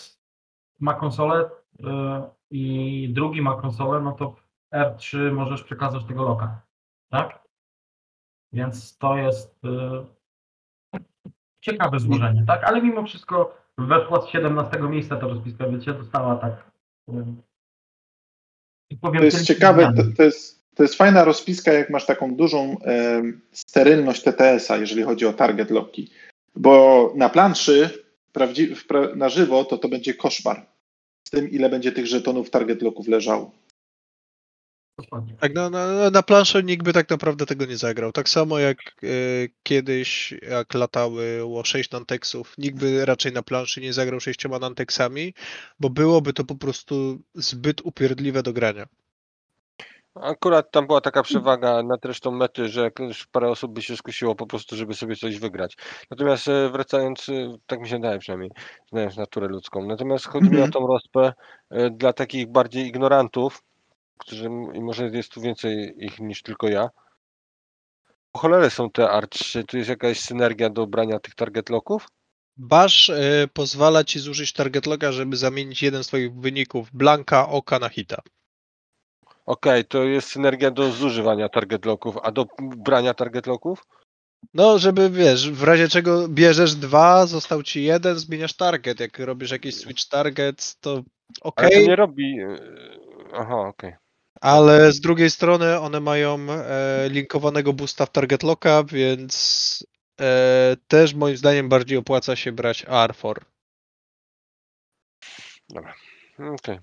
ma konsolę e, i drugi ma konsolę, no to w R3 możesz przekazać tego loka. Tak? Więc to jest e, ciekawe złożenie, tak? Ale mimo wszystko weszła z 17 miejsca ta rozpiska, wiecie, dostała tak. i powiem to jest ciekawe, to, to, jest, to jest fajna rozpiska, jak masz taką dużą em, sterylność TTS-a, jeżeli chodzi o target locki. Bo na planszy prawdzi- w pra, na żywo to to będzie koszmar. Z tym, ile będzie tych żetonów target locków leżało. Tak, na, na, na planszy nikt by tak naprawdę tego nie zagrał. Tak samo jak e, kiedyś, jak latało 6 Nantexów, nikt by raczej na planszy nie zagrał sześcioma Nantexami, bo byłoby to po prostu zbyt upierdliwe do grania. Akurat tam była taka przewaga nad resztą mety, że parę osób by się skusiło po prostu, żeby sobie coś wygrać. Natomiast e, wracając, e, tak mi się daje przynajmniej, znając naturę ludzką. Natomiast chodzi mi o Mhm. tą rozpę e, dla takich bardziej ignorantów, którzy, i może jest tu więcej ich niż tylko ja. Po cholerę są te R3, tu jest jakaś synergia do brania tych target locków? Bash e, pozwala ci zużyć target locka, żeby zamienić jeden z twoich wyników blanka oka na hita. Okej, to jest synergia do zużywania target locków, a do brania target locków? No, żeby wiesz, w razie czego bierzesz dwa, został ci jeden, zmieniasz target. Jak robisz jakiś switch target, to Ale okej, to nie robi... e, Aha, okej. ale z drugiej strony one mają e, linkowanego boosta w target locka, więc e, też moim zdaniem bardziej opłaca się brać R4. Okej.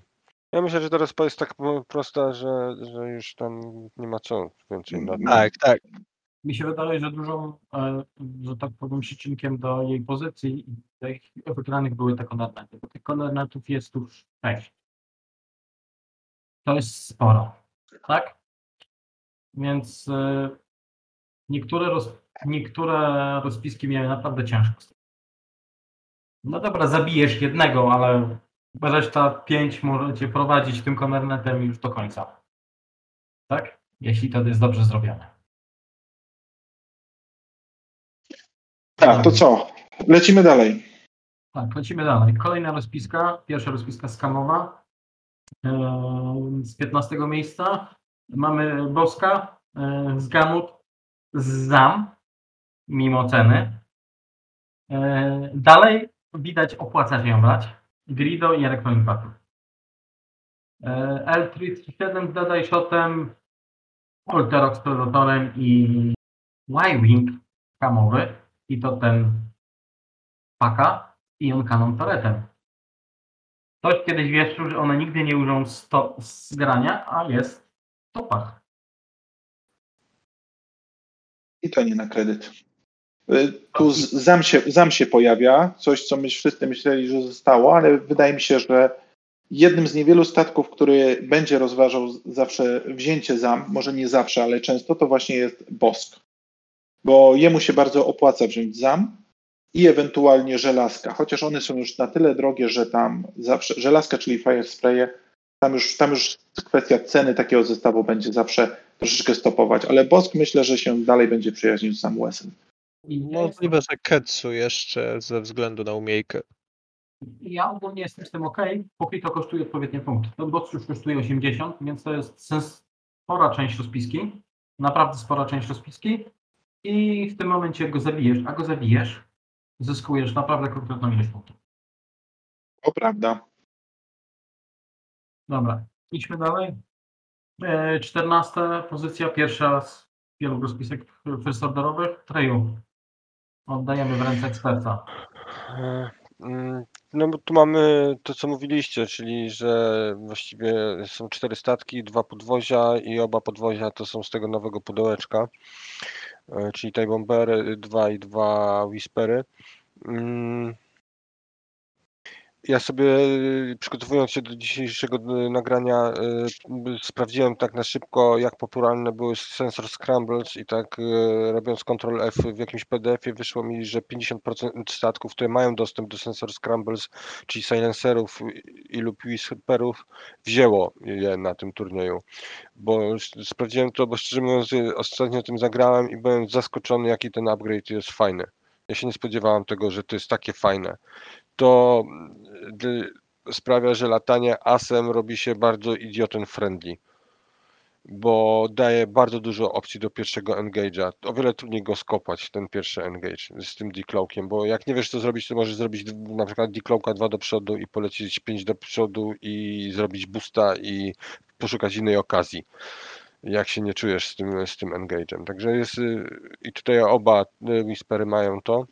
Ja myślę, że ta rozpa jest tak prosta, że, że już tam nie ma co więcej. nad- Tak, tak. Mi się wydaje, że dużą, e, że tak powiem, przyczynkiem do jej pozycji i tych wygranych były te konernety, bo tych konernetów jest już sześć. To jest sporo, tak? Więc e, niektóre, roz, niektóre rozpiski miały naprawdę ciężko. No dobra, zabijesz jednego, ale reszta pięć możecie prowadzić tym konernetem już do końca. Tak? Jeśli to jest dobrze zrobione. Tak, to co? Lecimy dalej. Tak, lecimy dalej. Kolejna rozpiska, pierwsza rozpiska skamowa e, z 15 miejsca. Mamy Boska e, z Gamut z Zam, mimo ceny. E, dalej widać opłaca się ją brać. Grido i Electronic Battle. E, L337 z Dead Shotem, Alterox Predatorem i Y-Wing skamowy. I to ten paka i on kanon toretem. Ktoś kiedyś wieszczył, że one nigdy nie użą sto, z grania, a jest w topach. I to nie na kredyt. Y, Tu zam się, zam się pojawia, coś co my wszyscy myśleli, że zostało, ale wydaje mi się, że jednym z niewielu statków, który będzie rozważał zawsze wzięcie zam, może nie zawsze, ale często, to właśnie jest Bosk. Bo jemu się bardzo opłaca wziąć zam i ewentualnie żelazka, chociaż one są już na tyle drogie, że tam zawsze, żelazka, czyli fire spraye, tam już, tam już kwestia ceny takiego zestawu będzie zawsze troszeczkę stopować, ale Bosk myślę, że się dalej będzie przyjaźnił z Sam Możliwe, że Ketsu jeszcze ze względu na umiejkę. ja ogólnie jestem z tym ok, póki to kosztuje odpowiednie punkty. Ten box już kosztuje 80, więc to jest sens, spora część rozpiski. Naprawdę spora część rozpiski. i w tym momencie go zabijesz, a go zabijesz, zyskujesz naprawdę konkretną ilość punktów. To prawda. Dobra, idźmy dalej. E, 14 pozycja, pierwsza z wielu rozpisek first orderowych. Treju. Oddajemy w ręce eksperta. E, mm, No bo tu mamy to, co mówiliście, czyli że właściwie są cztery statki, dwa podwozia i oba podwozia to są z tego nowego pudełeczka, e, czyli tej Bombery 2 i dwa Whispery. Ja sobie e, przygotowując się do dzisiejszego e, nagrania m, sprawdziłem tak na szybko, jak popularne były sensor scrambles i tak robiąc Ctrl F w jakimś PDF-ie wyszło mi, że 50% statków, które mają dostęp do sensor scrambles, czyli silencerów i lub whisperów, wzięło je na tym turnieju. Bo sprawdziłem to, bo szczerze mówiąc ostatnio tym zagrałem i byłem zaskoczony, jaki ten upgrade jest fajny. Ja się nie spodziewałem tego, że to jest takie fajne. To mm, sprawia, że latanie asem robi się bardzo idioten friendly, bo daje bardzo dużo opcji do pierwszego engage'a. O wiele trudniej go skopać, ten pierwszy engage z tym decloakiem, bo jak nie wiesz co zrobić, to możesz zrobić na przykład decloaka 2 do przodu i polecieć 5 do przodu i zrobić boosta i poszukać innej okazji jak się nie czujesz z tym, z tym engage'em. Także jest y, i tutaj oba y, Whispery mają to.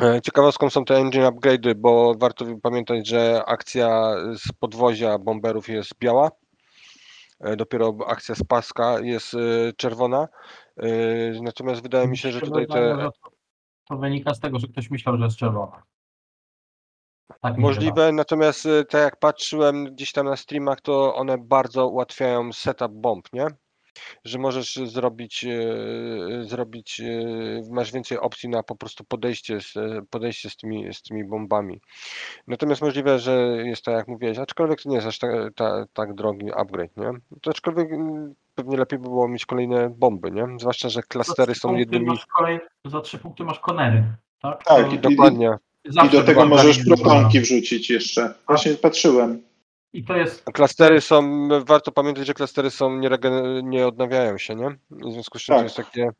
E, Ciekawostką są te engine upgrade'y, bo warto pamiętać, że akcja z podwozia bomberów jest biała. E, Dopiero akcja z paska jest e, czerwona. Natomiast wydaje mi się, że tutaj te to, wynika z tego, że ktoś myślał, że jest czerwona. Tak możliwe, natomiast tak jak patrzyłem gdzieś tam na streamach, to one bardzo ułatwiają setup bomb, nie? Że możesz zrobić, e, zrobić, e, masz więcej opcji na po prostu podejście z, e, podejście z tymi, z tymi bombami. Natomiast możliwe, że jest tak jak mówiłeś, aczkolwiek to nie jest aż tak, ta, tak drogi upgrade, nie? To aczkolwiek mm, pewnie lepiej by było mieć kolejne bomby, nie? Zwłaszcza, że klastery są jednymi... Kolej, za trzy punkty masz konery. Tak, Tak, To i- Dokładnie. I zawsze do tego możesz protonki wrzucić jeszcze. Właśnie patrzyłem. I to jest Klastery są, warto pamiętać, że klastery są, nie, regen- nie odnawiają się, nie? W związku z czym Tak. to jest takie,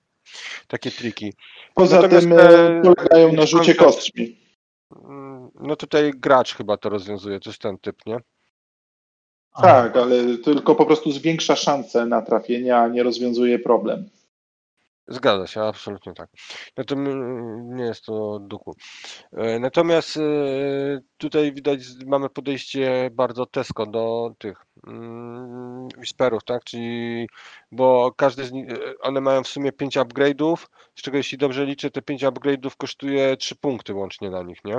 takie triki. Poza Natomiast, tym e, e, polegają na rzucie kostkami. Mm, No tutaj gracz chyba to rozwiązuje, to jest ten typ, nie? Tak, ale tylko po prostu zwiększa szanse na trafienie, a nie rozwiązuje problem. Zgadza się, absolutnie tak. To mm, nie jest to duchu. E, Natomiast e, tutaj widać, mamy podejście bardzo Tesco do tych mm, Whisperów, tak? Czyli, bo każdy z nich, e, one mają w sumie 5 upgrade'ów, z czego jeśli dobrze liczę, te 5 upgrade'ów kosztuje 3 punkty łącznie na nich, nie?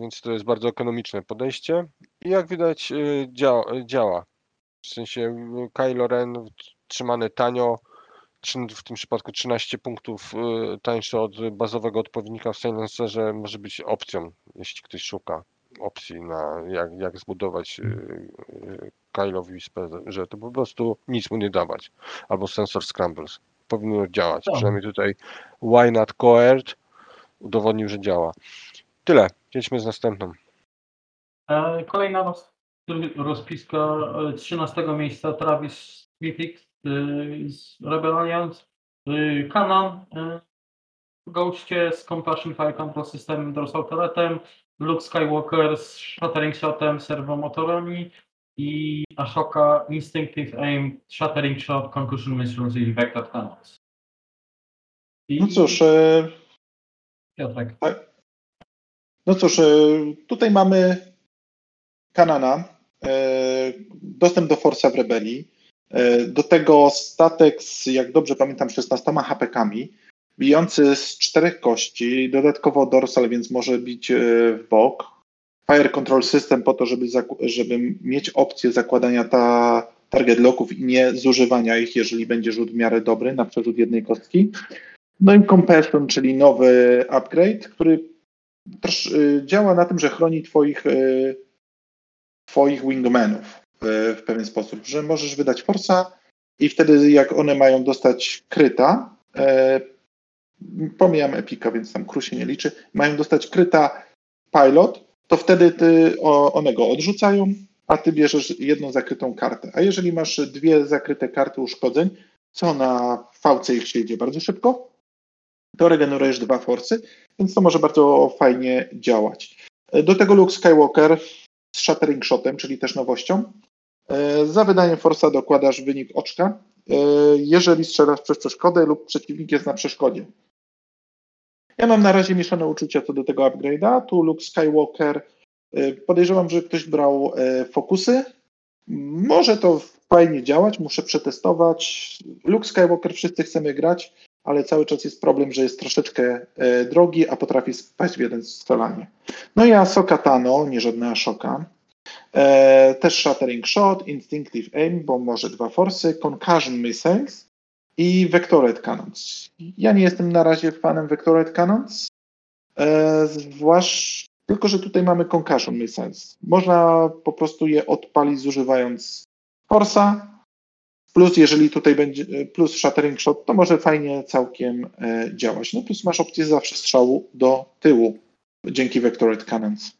Więc to jest bardzo ekonomiczne podejście i jak widać działa. działa. W sensie Kylo Ren trzymany tanio, w tym przypadku 13 punktów y, tańsze od bazowego odpowiednika w Silencerze może być opcją, jeśli ktoś szuka opcji na jak, jak zbudować y, y, Whisper, że to po prostu nic mu nie dawać. Albo sensor scrambles. Powinno działać. Tak. Przynajmniej tutaj Why Not Coert udowodnił, że działa. Tyle. Jedźmy z następną. E, Kolejna roz, rozpiska e, 13 miejsca Travis Smithick e, z Rebel Alliance. E, Kanan e, w Ghoście z Compassion Fire Control System Dorsal Turretem. Luke Skywalker z Shattering Shotem, serwomotorami i Ashoka Instinctive Aim, Shattering Shot, Concussion Missiles i Vector Cannons. I No cóż, e, Piotrek. no cóż, e, tutaj mamy Kanana, e, dostęp do Forsa w Rebelii, do tego statek z, jak dobrze pamiętam, 16 HPK-ami, bijący z czterech kości, dodatkowo dorsal, więc może bić e, w bok. Fire Control System po to, żeby, żeby mieć opcję zakładania ta, target locków i nie zużywania ich, jeżeli będzie rzut w miarę dobry na przerzut jednej kostki. No i Compassion, czyli nowy upgrade, który y, działa na tym, że chroni twoich, twoich wingmanów w pewien sposób, że możesz wydać forsa i wtedy jak one mają dostać kryta, e, pomijam epika, więc tam kru się nie liczy, mają dostać kryta pilot, to wtedy ty, one go odrzucają, a ty bierzesz jedną zakrytą kartę. A jeżeli masz dwie zakryte karty uszkodzeń, co na VCX idzie bardzo szybko, to regenerujesz dwa forsy, więc to może bardzo fajnie działać. Do tego Luke Skywalker z Shattering Shotem, czyli też nowością. E, Za wydaniem forsa dokładasz wynik oczka, e, jeżeli strzelasz przez przeszkodę lub przeciwnik jest na przeszkodzie. Ja mam na razie mieszane uczucia co do tego upgrade'a. Tu Luke Skywalker, e, podejrzewam, że ktoś brał fokusy. Może to fajnie działać, muszę przetestować. Luke Skywalker wszyscy chcemy grać, ale cały czas jest problem, że jest troszeczkę e, drogi, a potrafi spaść w jeden strzelanie. No i Ahsoka Tano, nie żadna Ashoka. E, też Shattering Shot, Instinctive Aim, bo może dwa forsy, Concussion Missiles i Vectored Cannons. Ja nie jestem na razie fanem Vectored Cannons, e, zwłaszcza tylko, że tutaj mamy Concussion Missiles. Można po prostu je odpalić zużywając forsa, plus jeżeli tutaj będzie, plus Shattering Shot, to może fajnie całkiem e, działać. No plus masz opcję zawsze strzału do tyłu dzięki Vectored Cannons.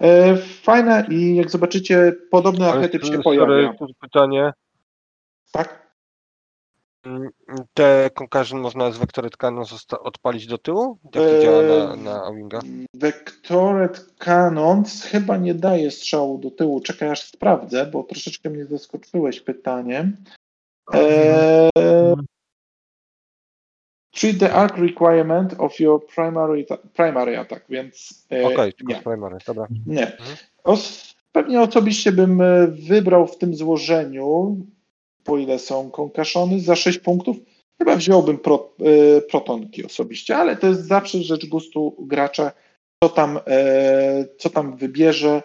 E, Fajne i jak zobaczycie, podobny archetyp się sorry, pojawia. pytanie. Tak? Mm, Te concussion można z Vectored Cannon odpalić do tyłu? Jak to Eee, działa na, na Winga? Vectored chyba nie daje strzału do tyłu. Czekaj, aż sprawdzę, bo troszeczkę mnie zaskoczyłeś pytaniem. Eee, treat the arc requirement of your primary, primary attack, więc e, Okej, tylko nie. primary, dobra. Nie. Mhm. Os, pewnie osobiście bym e, wybrał w tym złożeniu, po ile są konkaszony, za 6 punktów. Chyba wziąłbym pro, e, protonki osobiście, ale to jest zawsze rzecz gustu gracza, co tam, e, co tam wybierze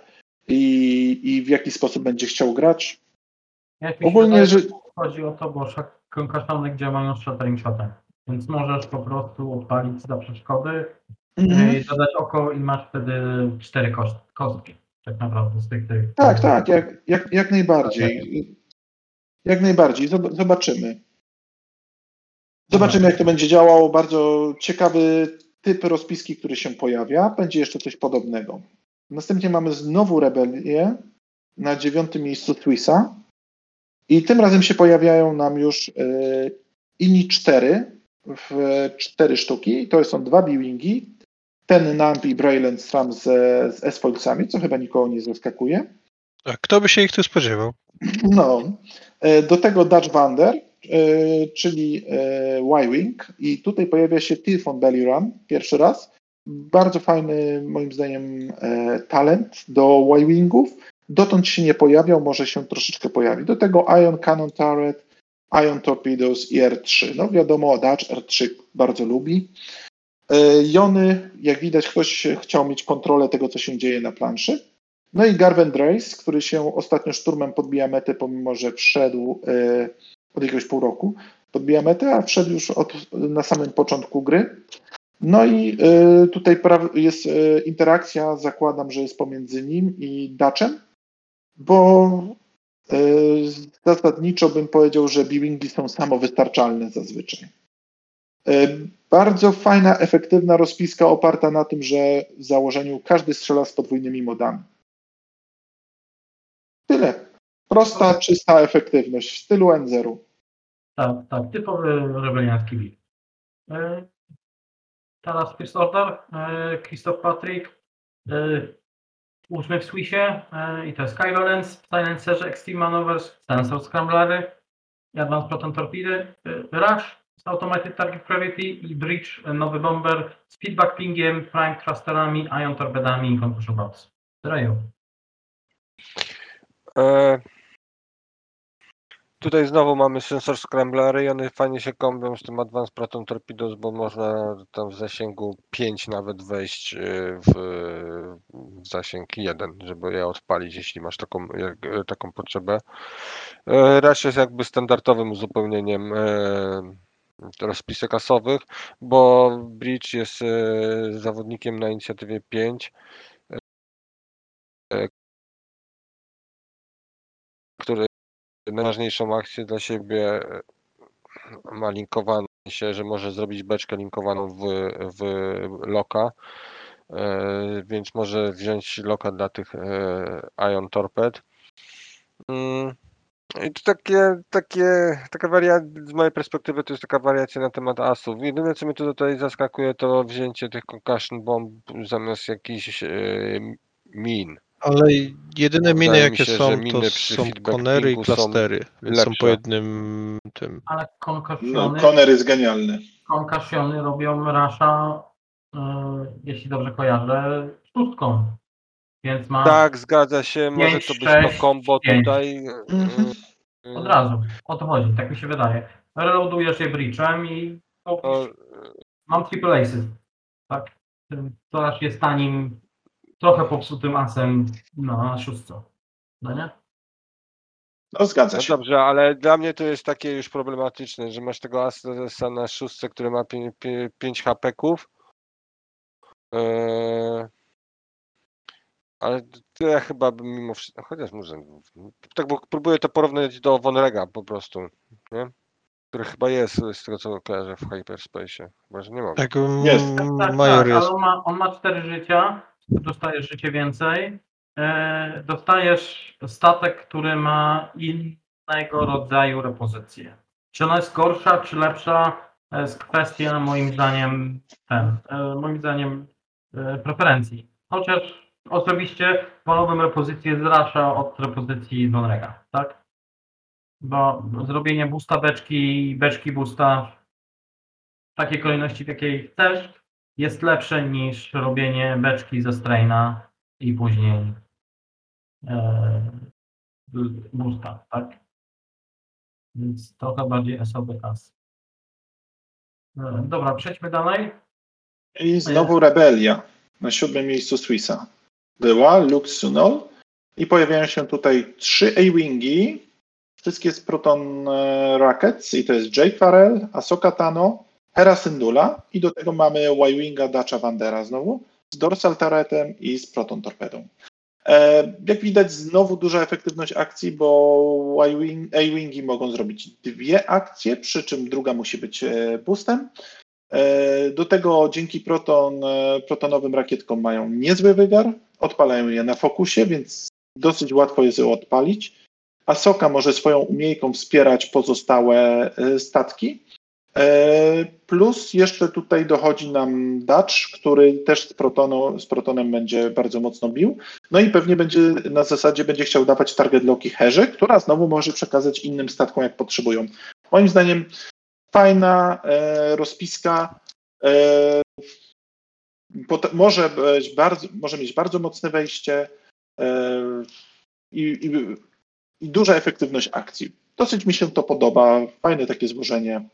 i, i w jaki sposób będzie chciał grać. Jak Ogólnie, wydaje, że chodzi o to, bo szak- konkaszony działają z shattering shotem. Więc możesz po prostu odpalić za przeszkody Mhm. i dodać oko i masz wtedy cztery kostki. Tak naprawdę z tych. tych Tak, tak, jak, jak, jak najbardziej. Jak najbardziej. Zob- Zobaczymy. Zobaczymy, jak to będzie działało. Bardzo ciekawy typ rozpiski, który się pojawia. Będzie jeszcze coś podobnego. Następnie mamy znowu rebelię na dziewiątym miejscu Twisa. I tym razem się pojawiają nam już yy, inni cztery, w cztery sztuki. To są dwa B-Wingi. Ten Namp i Brayland Stram z, z S-Foilsami, co chyba nikogo nie zaskakuje. A kto by się ich tu spodziewał? No, do tego Dutch Wander, e, czyli e, Y-Wing i tutaj pojawia się Tilfon Belly Run pierwszy raz. Bardzo fajny, moim zdaniem, e, talent do Y-Wingów. Dotąd się nie pojawiał, może się troszeczkę pojawi. Do tego Ion Cannon Turret, Ion Torpedoes i R3. No wiadomo, Dutch R3 bardzo lubi. E, Jony, jak widać, ktoś chciał mieć kontrolę tego, co się dzieje na planszy. No i Garven Drace, który się ostatnio szturmem podbija metę, pomimo że wszedł e, od jakiegoś pół roku, podbija metę, a wszedł już od, na samym początku gry. No i e, tutaj jest e, interakcja, zakładam, że jest pomiędzy nim i Dutchem, bo zasadniczo bym powiedział, że B-Wingi są samowystarczalne zazwyczaj. Bardzo fajna, efektywna rozpiska oparta na tym, że w założeniu każdy strzela z podwójnymi modami. Tyle. Prosta, czysta efektywność w stylu N0. Tak, tak, typowy rebeliancki build. E, Teraz First Order, e, Christoph Patrick, e, ósmy w Swissie i to jest Kylo Ren, w Silencerze Extreme Maneuvers, Sensor Scramblery, Advanced Proton Torpedy, e, Rush, z Automated Target Priority i Bridge, nowy bomber z feedback pingiem, Prime Thrusterami, Ion Torpedami i Concussion Box. E, tutaj znowu mamy sensor scramblery i one fajnie się kombią z tym Advanced Proton Torpedoes, bo można tam w zasięgu 5 nawet wejść e, w, zasięg 1, żeby je odpalić, jeśli masz taką, jak, e, taką potrzebę. E, jest jakby standardowym uzupełnieniem e, rozpisek bo Bridge jest zawodnikiem na inicjatywie 5, najważniejszą akcję dla siebie e, ma linkowaną się, że może zrobić beczkę linkowaną w, w loka, e, więc może wziąć loka dla tych e, Ion Torped. Mm, I to takie, takie, taka wariacja, z mojej perspektywy to jest taka wariacja na temat asów. Jedyne co mnie tu tutaj zaskakuje to wzięcie tych concussion bomb zamiast jakichś min. Ale jedyne miny Wydaje jakie się, są, miny to są konery i klastery, więc są po jednym tym. Ale No, konkasiony, Conner jest genialny. konkasiony robią rasza, e, jeśli dobrze kojarzę, szóstką. Więc ma Tak, zgadza się, może Pięć, to być sześć, to combo pięć. tutaj. Mhm. e, od razu. O to chodzi, tak mi się wydaje. Reloadujesz je breachem i To, mam triple aces. Tak. To aż jest tanim, trochę popsutym asem na szóstce. No nie? No zgadza no się. dobrze, ale dla mnie to jest takie już problematyczne, że masz tego Asa na szóstce, który ma 5 hapeków. Eee, ale to ja chyba bym mimo wszystko, chociaż może, tak bo próbuję to porównać do Vonrega po prostu, nie? Który chyba jest z tego co kojarzę w Hyperspace. Chyba, że nie mam. Tak, Jest. Tak, tak, Major tak, jest. ale on ma, on ma cztery życia, dostajesz życie więcej. E, dostajesz statek, który ma innego rodzaju repozycję. Czy ona jest gorsza, czy lepsza, to jest kwestia moim zdaniem ten, e, moim zdaniem e, preferencji. Chociaż osobiście wolałbym repozycję z Rasha od repozycji Donrega, tak? Bo zrobienie boosta beczki beczki boosta w takiej kolejności, w jakiej chcesz, jest lepsze niż robienie beczki ze straina i później e, boosta, tak? Więc trochę bardziej SOBS. E, dobra, przejdźmy dalej. I znowu rebelia na siódmym miejscu Swissa. Była Lux Sunol i pojawiają się tutaj trzy A-Wingi, wszystkie z Proton e, Rockets i to jest Jake Farrell, Ahsoka Tano, Hera Syndulla i do tego mamy Y-Winga Dacha Vandera znowu z Dorsal Turretem i z Proton Torpedą. E, Jak widać, znowu duża efektywność akcji, bo A-Wingi mogą zrobić dwie akcje, przy czym druga musi być e, boostem. E, Do tego dzięki proton, protonowym rakietkom mają niezły wygar, odpalają je na fokusie, więc dosyć łatwo jest je odpalić. Asoka może swoją umiejką wspierać pozostałe statki. E, Plus jeszcze tutaj dochodzi nam Dutch, który też z, z protonem będzie bardzo mocno bił. No i pewnie będzie na zasadzie będzie chciał dawać target locki Herze, która znowu może przekazać innym statkom jak potrzebują. Moim zdaniem fajna e, rozpiska. E, pot- może, być bardzo, może mieć bardzo mocne wejście e, i, i, i duża efektywność akcji. Dosyć mi się to podoba. Fajne takie złożenie.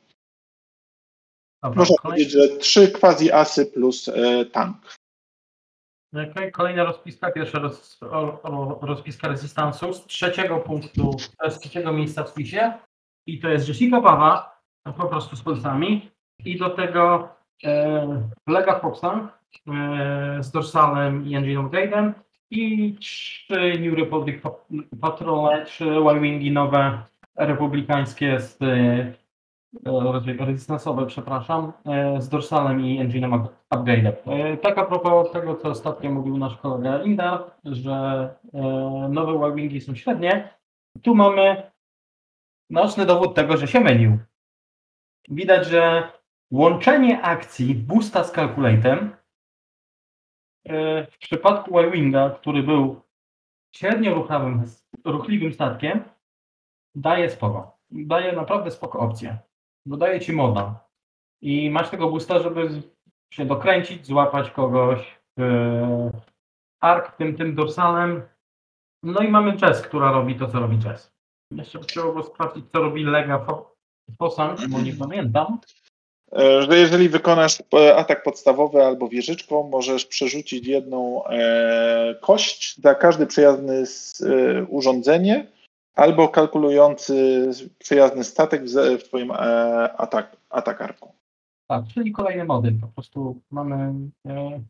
Dobra, Można kolej- powiedzieć, że trzy quasi asy plus e, tank. Okej, Kolejna rozpiska, pierwsza roz, o, o, rozpiska rezystansu z trzeciego punktu, e, z trzeciego miejsca w spisie. I to jest Jessica Bawa, po prostu z polsami i do tego e, Lega Foxa e, z Dorsalem i Engine'em Gaiden i trzy New Republic pa- Patrole, trzy Y-Wingi nowe republikańskie z e, rezystansowe, przepraszam, e, z Dorsalem i Engine'em up- Upgrade'em. E, Tak a propos tego, co ostatnio mówił nasz kolega Linda, że e, nowe Y-Wingi są średnie, tu mamy naoczny dowód tego, że się mylił. Widać, że łączenie akcji boosta z calculatem w przypadku Y-Winga, który był średnio ruchawym, ruchliwym statkiem, daje spoko. Daje naprawdę spoko opcję. Dodaje ci moda. I masz tego boosta, żeby się dokręcić, złapać kogoś w ark tym, tym dorsalem. No i mamy Jess, która robi to, co robi Jess. Jeszcze było sprawdzić, co robi Lega Fo- Fosan, bo nie pamiętam. E, Że jeżeli wykonasz e, atak podstawowy albo wieżyczką, możesz przerzucić jedną e, kość za każdy przyjazny urządzenie albo kalkulujący przyjazny statek w, twoim e, atak, atakarku. Tak, czyli kolejny model. Po prostu mamy e,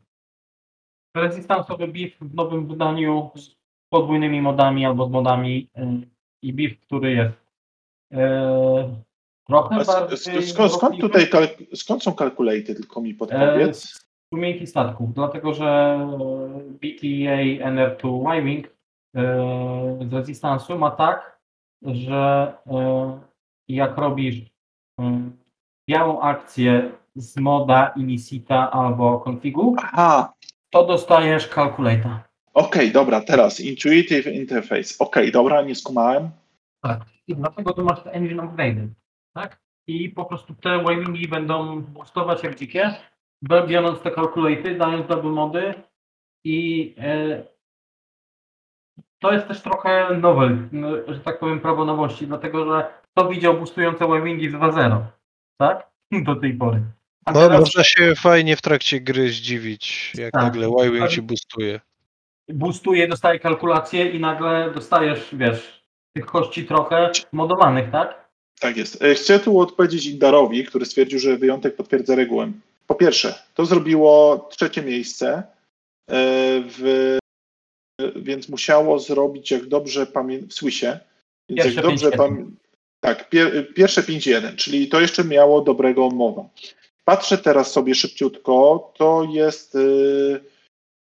rezystansowy beef w nowym wydaniu z podwójnymi modami albo z modami e, i beef, który jest e, trochę A bardziej... sk- skąd, skąd tutaj kalk- skąd są kalkulaty, tylko mi E, podpowiedz? z umiejętności statków, dlatego że e, BTA NR2 Y-Wing e, z rezystansu ma tak, że e, jak robisz mm, białą akcję z moda, inicita albo configu, Aha, to dostajesz calculator. okej, dobra, teraz Intuitive Interface. Okej, dobra, nie skumałem. Tak. I dlatego tu masz te engine upgrade, tak? I po prostu te wavingi będą boostować jak dzikie, biorąc te calculaty, dając double mody i e, to jest też trochę nowe, no, że tak powiem, prawo nowości, dlatego że kto widział boostujące wavingi w 2.0, tak? Do tej pory. A No, teraz można się fajnie w trakcie gry zdziwić, jak Tak. nagle Y-Wing ci boostuje. boostuje, dostaje kalkulację i nagle dostajesz, wiesz, tych kości trochę modowanych, tak? Tak jest. E, Chcę tu odpowiedzieć Indarowi, który stwierdził, że wyjątek potwierdza regułę. Po pierwsze, to zrobiło trzecie miejsce, e, w, więc musiało zrobić, jak dobrze pamiętam, w Swissie. Więc Pierwsze jak dobrze 5-1. pamiętam. Tak, pier, pierwsze 5-1, czyli to jeszcze miało dobrego mowa. Patrzę teraz sobie szybciutko, to jest. y,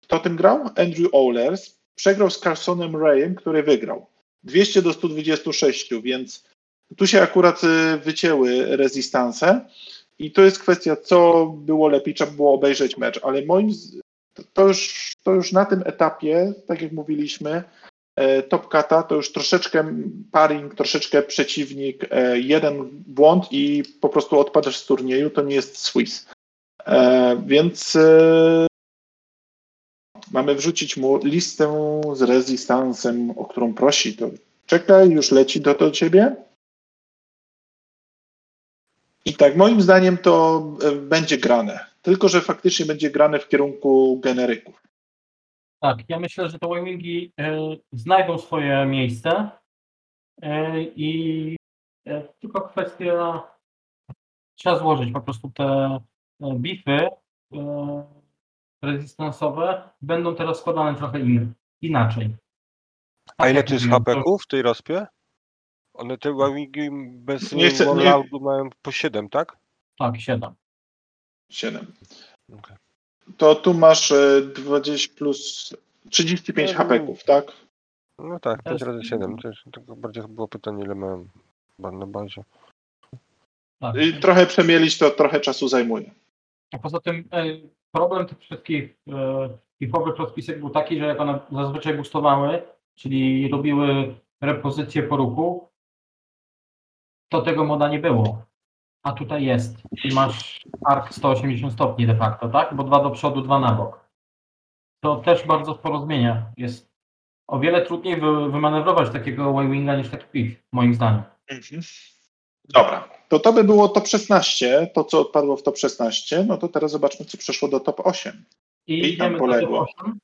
Kto tym grał? Andrew Ohlers. Przegrał z Carsonem Rayem, który wygrał. 200 do 126, więc tu się akurat y, wycięły rezystanse i to jest kwestia, co było lepiej, trzeba było obejrzeć mecz, ale moim to- już, to już na tym etapie, tak jak mówiliśmy, e, Top Kata to już troszeczkę paring, troszeczkę przeciwnik, e, jeden błąd i po prostu odpadasz z turnieju, to nie jest Swiss. E, Więc mamy wrzucić mu listę z rezystansem, o którą prosi. To czekaj, już leci do, do ciebie. I tak, moim zdaniem to będzie grane. Tylko, że faktycznie będzie grane w kierunku generyków. Tak, ja myślę, że te wavingi e, znajdą swoje miejsce e, i e, tylko kwestia, trzeba złożyć po prostu te bify e, rezystansowe będą teraz składane trochę in, inaczej. A Tak ile jak to jest HP-ków w tej rozpie? One te wawingi bez Nie chcę- nie- mają po 7, tak? Tak, 7. 7. Okej. To tu masz e, 20 plus 35 No, HP-ków, tak? No tak, 5 jest- razy 7. To jest, tylko bardziej było pytanie, ile miałem chyba na bazie. Tak. I trochę przemielić to trochę czasu zajmuje. A poza tym e, problem tych wszystkich e, hipowych rozpisek był taki, że jak one zazwyczaj boostowały, czyli robiły repozycję po ruchu, to tego moda nie było. A tutaj jest. I masz ark 180 stopni de facto, tak? Bo dwa do przodu, dwa na bok. To też bardzo sporo zmienia. Jest o wiele trudniej wy, wymanewrować takiego Y-Winga niż taki pik, moim zdaniem. Dobra, to to by było top 16, to co odpadło w top 16, no to teraz zobaczmy, co przeszło do top 8. I I tam poległo. top 8.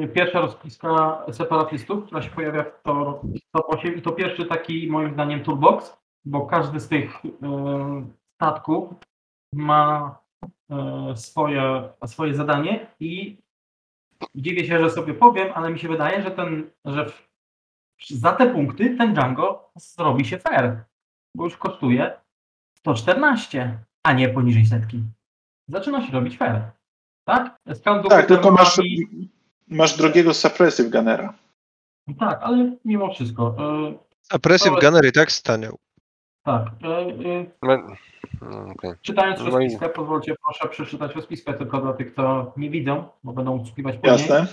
Yy, Pierwsza rozpiska separatystów, która się pojawia w to- w top 8 i to pierwszy taki moim zdaniem toolbox, bo każdy z tych yy, statków ma yy, swoje, swoje zadanie i dziwię się, że sobie powiem, ale mi się wydaje, że ten, że za te punkty ten Django zrobi się fair, bo już kosztuje 114, a nie poniżej setki. Zaczyna się robić fair. Tak? Scout Tak, tylko masz, i- masz drogiego suppressive gunnera. Tak, ale mimo wszystko. e, A Pressyv To- Gunner i tak staniał. Tak. E, e, No, no, okej. czytając No i- rozpiskę, pozwólcie proszę przeczytać rozpiskę tylko dla tych, co nie widzą, bo będą słuchiwać później. Jasne?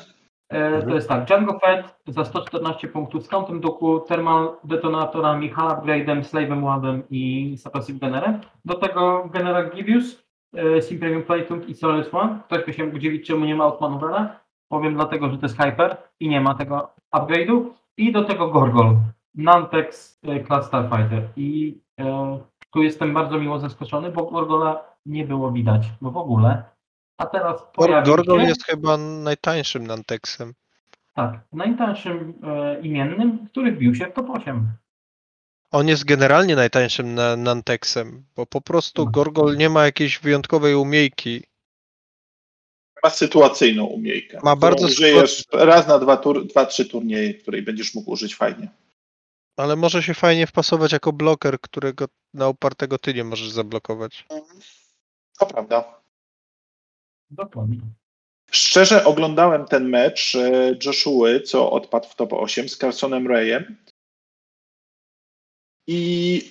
E, to jest tak, Django Fett za 114 punktów z Countem Duku, Thermal Detonatorami, Hull Upgrade'em, Slave'em Ładem i Suppressive Gunnerem. Do tego General Givius, e, Simpremium Platum i Solid One. Ktoś by się mógł dziwić, czemu nie ma Outmanowera. Powiem dlatego, że to jest Hyper i nie ma tego upgrade'u. I do tego Gorgol, Nantex Class Starfighter. I tu jestem bardzo miło zaskoczony, bo Gorgola nie było widać no w ogóle. A teraz pojawił Gorgon się- jest chyba najtańszym Nantexem. tak, najtańszym e, imiennym, który wbił się w top 8. On jest generalnie najtańszym na, Nantexem, bo po prostu No. Gorgol nie ma jakiejś wyjątkowej umiejki. Ma sytuacyjną umiejkę. Ma bardzo użyjesz raz na dwa, tur, dwa, trzy turnieje, której będziesz mógł użyć fajnie. Ale może się fajnie wpasować jako bloker, którego na upartego ty nie możesz zablokować. To prawda. Dokładnie. Szczerze oglądałem ten mecz e, Joshua, co odpadł w top 8 z Carsonem Rayem. I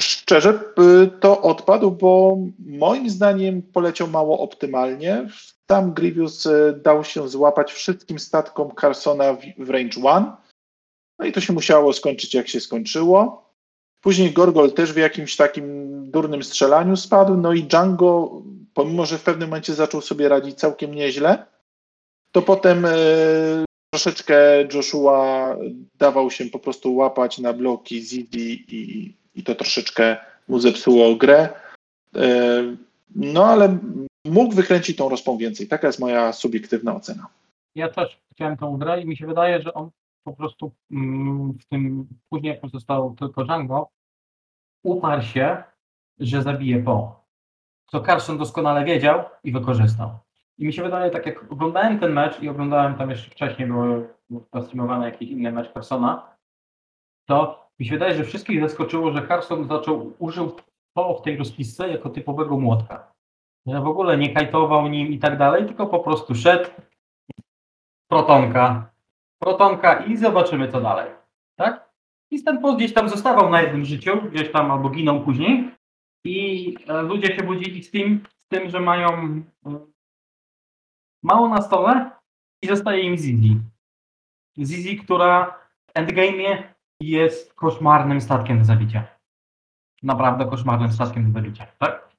szczerze y, to odpadł, bo moim zdaniem poleciał mało optymalnie. Tam Grievous y, dał się złapać wszystkim statkom Carsona w range 1. No i to się musiało skończyć jak się skończyło. Później Gorgol też w jakimś takim durnym strzelaniu spadł. No i Django, pomimo że w pewnym momencie zaczął sobie radzić całkiem nieźle, to potem e, troszeczkę Joshua dawał się po prostu łapać na bloki Zidi i, i to troszeczkę mu zepsuło grę. E, no ale mógł wykręcić tą rozpą więcej. Taka jest moja subiektywna ocena. Ja też chciałem tą grę i mi się wydaje, że on po prostu mm, w tym, później jak pozostał tylko Django, uparł się, że zabije Po. Co Carson doskonale wiedział i wykorzystał. I mi się wydaje, tak jak oglądałem ten mecz i oglądałem tam jeszcze wcześniej, były streamowane jakiś inny mecz Carsona, to mi się wydaje, że wszystkich zaskoczyło, że Carson zaczął, użył Po w tej rozpisce jako typowego młotka. Że w ogóle nie kajtował nim i tak dalej, tylko po prostu szedł, protonka, protonka i zobaczymy co dalej. Tak? I post gdzieś tam zostawał na jednym życiu, gdzieś tam albo ginął później. I e, ludzie się budzili z tym, z tym że mają e, mało na stole i zostaje im Zizi. Zizi, która w endgame'ie jest koszmarnym statkiem do zabicia. Naprawdę koszmarnym statkiem do zabicia, tak?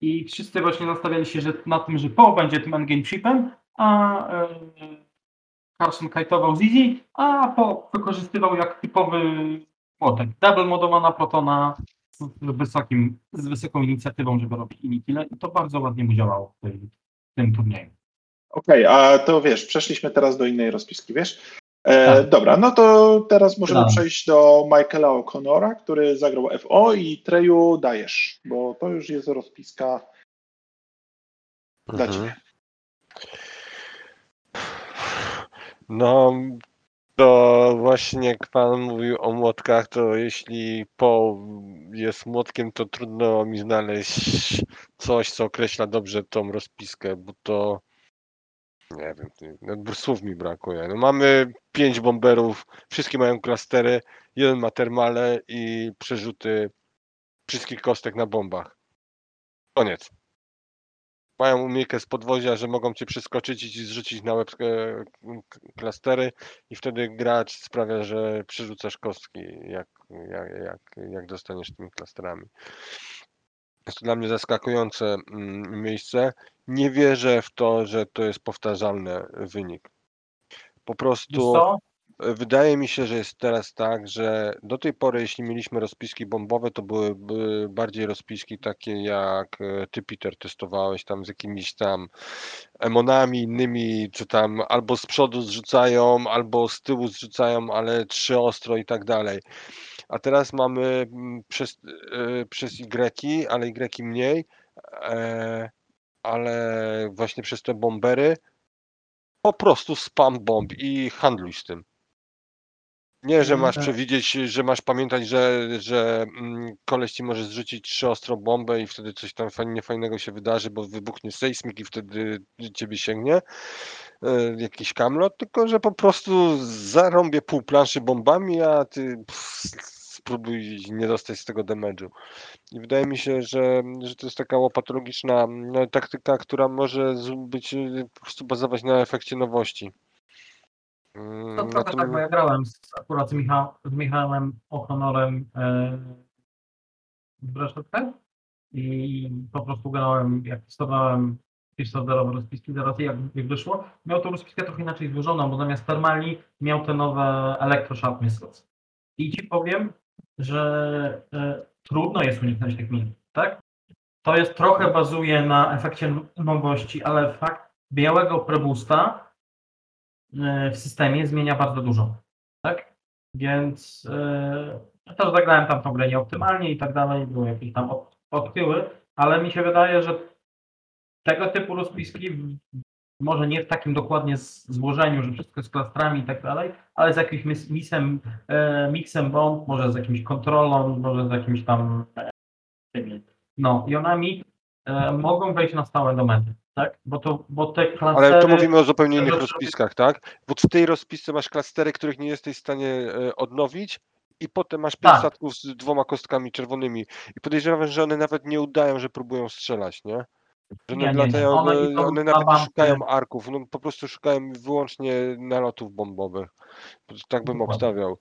I wszyscy właśnie nastawiali się że na tym, że Po będzie tym endgame chipem, a e, Carson kajtował Zizi, a Po wykorzystywał jak typowy młotek. Double modowana Protona z, wysokim, z wysoką inicjatywą, żeby robić inikile i to bardzo ładnie mu działało w, tej, w tym turnieju. Okej, a to wiesz, przeszliśmy teraz do innej rozpiski, wiesz? E, Tak. Dobra, no to teraz możemy Tak. przejść do Michaela O'Connora, który zagrał FO i Treju dajesz, bo to już jest rozpiska dla Mhm. ciebie. No, to właśnie jak pan mówił o młotkach, to jeśli po jest młotkiem, to trudno mi znaleźć coś, co określa dobrze tą rozpiskę, bo to nie wiem, ty- no, słów mi brakuje. No, mamy pięć bomberów, wszystkie mają klastery, jeden ma termale i przerzuty wszystkich kostek na bombach. Koniec. Mają umiejkę z podwozia, że mogą cię przeskoczyć i ci zrzucić na łeb e, klastery i wtedy gracz sprawia, że przerzucasz kostki, jak, jak, jak, jak dostaniesz tymi klasterami. Jest to dla mnie zaskakujące mm, miejsce. Nie wierzę w to, że to jest powtarzalny wynik. Po prostu wydaje mi się, że jest teraz tak, że do tej pory, jeśli mieliśmy rozpiski bombowe, to były, bardziej rozpiski takie jak e, ty, Peter, testowałeś tam z jakimiś tam emonami innymi, czy tam albo z przodu zrzucają, albo z tyłu zrzucają, ale trzy ostro i tak dalej. A teraz mamy mm, przez, e, przez Y, ale Y mniej, e, ale właśnie przez te bombery po prostu spam bomb i handluj z tym. Nie, że masz przewidzieć, że masz pamiętać, że, że mm, koleś ci może zrzucić trzy ostro bombę i wtedy coś tam fajnie, niefajnego się wydarzy, bo wybuchnie sejsmik i wtedy ciebie sięgnie e, jakiś kamlot, tylko że po prostu zarąbię pół planszy bombami, a ty pff, spróbuj nie dostać z tego damage'u. I wydaje mi się, że, że to jest taka łopatologiczna no, taktyka, która może być y, po prostu bazować na efekcie nowości. To trochę tak, bo ja grałem z, akurat z, Micha, z Michałem O'Connorem e, w Reszetkę i po prostu grałem, jak testowałem standardowe rozpiski, zaraz jak, jak wyszło, miał tą rozpiskę trochę inaczej złożoną, bo zamiast termali miał te nowe Electroshock Missiles. I ci powiem, że e, trudno jest uniknąć tych min, tak? To jest trochę bazuje na efekcie nowości, ale fakt białego prebusta w systemie zmienia bardzo dużo. Tak? Więc e, ja też zagrałem tam tą grę nieoptymalnie i tak dalej, były jakieś tam od, ale mi się wydaje, że tego typu rozpiski, może nie w takim dokładnie złożeniu, że wszystko z klastrami i tak dalej, ale z jakimś mis- misem, e, miksem bomb, może z jakimś kontrolą, może z jakimś tam e, tymi, no, ionami e, mogą wejść na stałe do mety, tak? Bo, to, bo te klastery... Ale to mówimy o zupełnie innych rozpiskach, tak? Bo w tej rozpisce masz klastery, których nie jesteś w stanie e, odnowić i potem masz pięć Tak. statków z dwoma kostkami czerwonymi. I podejrzewam, że one nawet nie udają, że próbują strzelać, nie? Że Nie, one, nie, nie. latają, One one, idą one na nawet nie szukają arków, no po prostu szukają wyłącznie nalotów bombowych. Tak bym Dokładnie. obstawiał.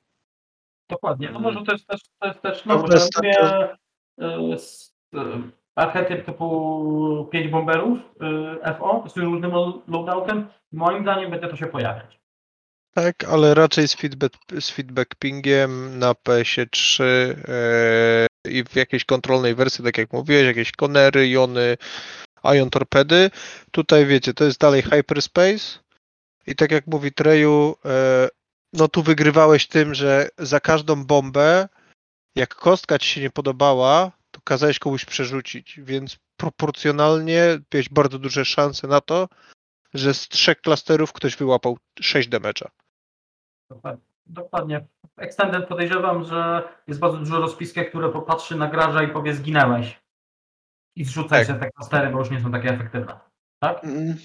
Dokładnie. No Mm. może to jest też, to jest też No, no, to jest y, archetyp typu 5 bomberów y, FO z różnym lo- loadoutem. Moim zdaniem będzie to się pojawiać. Tak, ale raczej z feedback, z feedback pingiem na PS3 e, i w jakiejś kontrolnej wersji, tak jak mówiłeś, jakieś konery, jony, ion torpedy. Tutaj wiecie, to jest dalej hyperspace i tak jak mówi Treju, e, no tu wygrywałeś tym, że za każdą bombę, jak kostka ci się nie podobała, kazałeś komuś przerzucić, więc proporcjonalnie miałeś bardzo duże szanse na to, że z trzech klasterów ktoś wyłapał 6 damage'a. Dokładnie. Dokładnie. Extended podejrzewam, że jest bardzo dużo rozpisek, które popatrzy na graża i powie zginęłeś. I zrzucaj Tak. sobie te klastery, bo już nie są takie efektywne. Tak? Mm.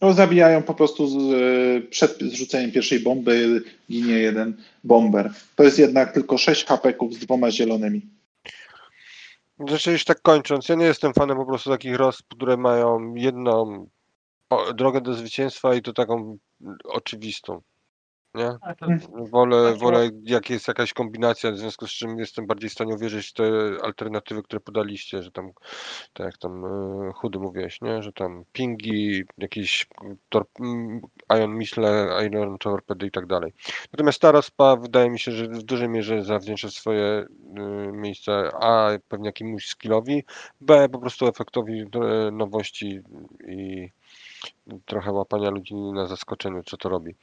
No, zabijają po prostu z, e, przed zrzuceniem pierwszej bomby ginie jeden bomber. To jest jednak tylko 6 hapeków z dwoma zielonymi. Znaczy już tak kończąc, ja nie jestem fanem po prostu takich rozp, które mają jedną drogę do zwycięstwa i to taką mm, oczywistą. Nie? Tak, Wolę, Tak, wolę jak jest jakaś kombinacja, w związku z czym jestem bardziej w stanie uwierzyć w te alternatywy, które podaliście, że tam, tak jak tam e, chudy mówiłeś, nie? że tam pingi, jakieś tor- m, ion missile, ion torpedy i tak dalej. Natomiast ta rozpa wydaje mi się, że w dużej mierze zawdzięcza swoje y, miejsce A pewnie jakiemuś skillowi, B po prostu efektowi e, nowości i trochę łapania ludzi na zaskoczeniu, co to robi.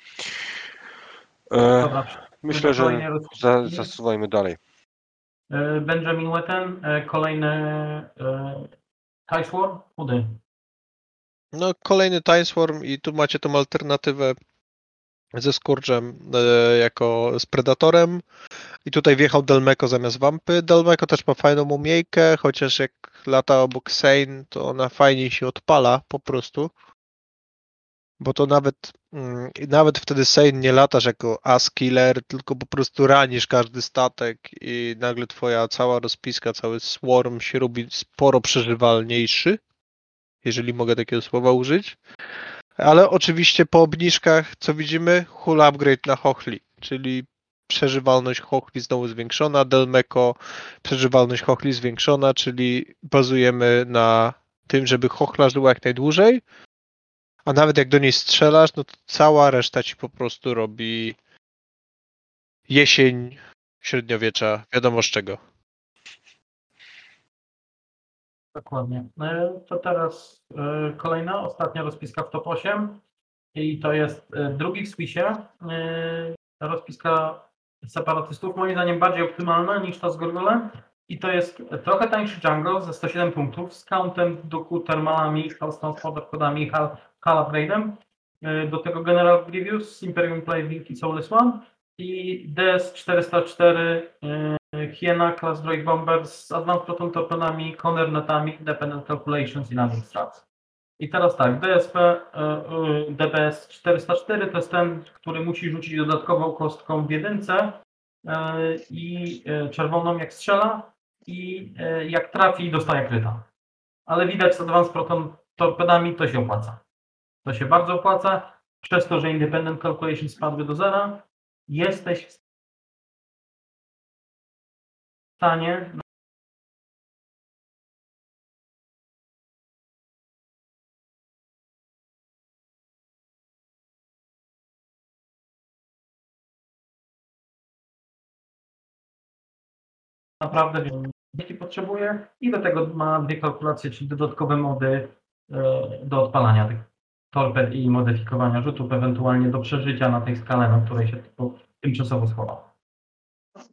E, Dobra, Myślę, że za, zasuwajmy dalej. E, Benjamin Wetten, e, kolejny e, Tice War, chudy. No, kolejny Timeswarm i tu macie tą alternatywę ze Scourge'em e, jako z Predatorem. I tutaj wjechał Delmeko zamiast Wampy. Delmeko też ma fajną umiejkę, chociaż jak lata obok Sane, to ona fajniej się odpala po prostu. Bo to nawet, mm, nawet wtedy Sane nie latasz jako as killer, tylko po prostu ranisz każdy statek i nagle twoja cała rozpiska, cały swarm się robi sporo przeżywalniejszy jeżeli mogę takiego słowa użyć. Ale oczywiście po obniżkach, co widzimy? Hull upgrade na Hochli, czyli przeżywalność Hochli znowu zwiększona, Delmeko przeżywalność Hochli zwiększona, czyli bazujemy na tym, żeby Hochla żyła jak najdłużej, a nawet jak do niej strzelasz, no to cała reszta ci po prostu robi jesień średniowiecza, wiadomo z czego. Dokładnie. E, To teraz e, kolejna, ostatnia rozpiska w top 8 i to jest e, drugi w Swissie. e, Rozpiska separatystów, moim zdaniem bardziej optymalna niż ta z Gorgolem. I to jest trochę tańszy jungle ze 107 punktów z countem, duku, termalami, Hellstone podkładami, Hal Upgrade'em. E, Do tego General Grievous, Imperium Playing i Soulless One i DS 404 e, Hiena, Class Droid Bomber z Advanced Proton Torpedami, Conner Netami, Independent Calculations i Landing Strats. I teraz tak, DSP, e, e, DBS 404 to jest ten, który musi rzucić dodatkową kostką w jedynce e, i e, czerwoną jak strzela i e, jak trafi dostaje kryta. Ale widać z Advanced Proton Torpedami to się opłaca. To się bardzo opłaca. Przez to, że Independent Calculations spadły do zera, jesteś w stanie naprawdę jaki potrzebuje i do tego ma dwie kalkulacje, czyli dodatkowe mody e, do odpalania tych torped i modyfikowania rzutów, ewentualnie do przeżycia na tej skale, na której się tymczasowo schował.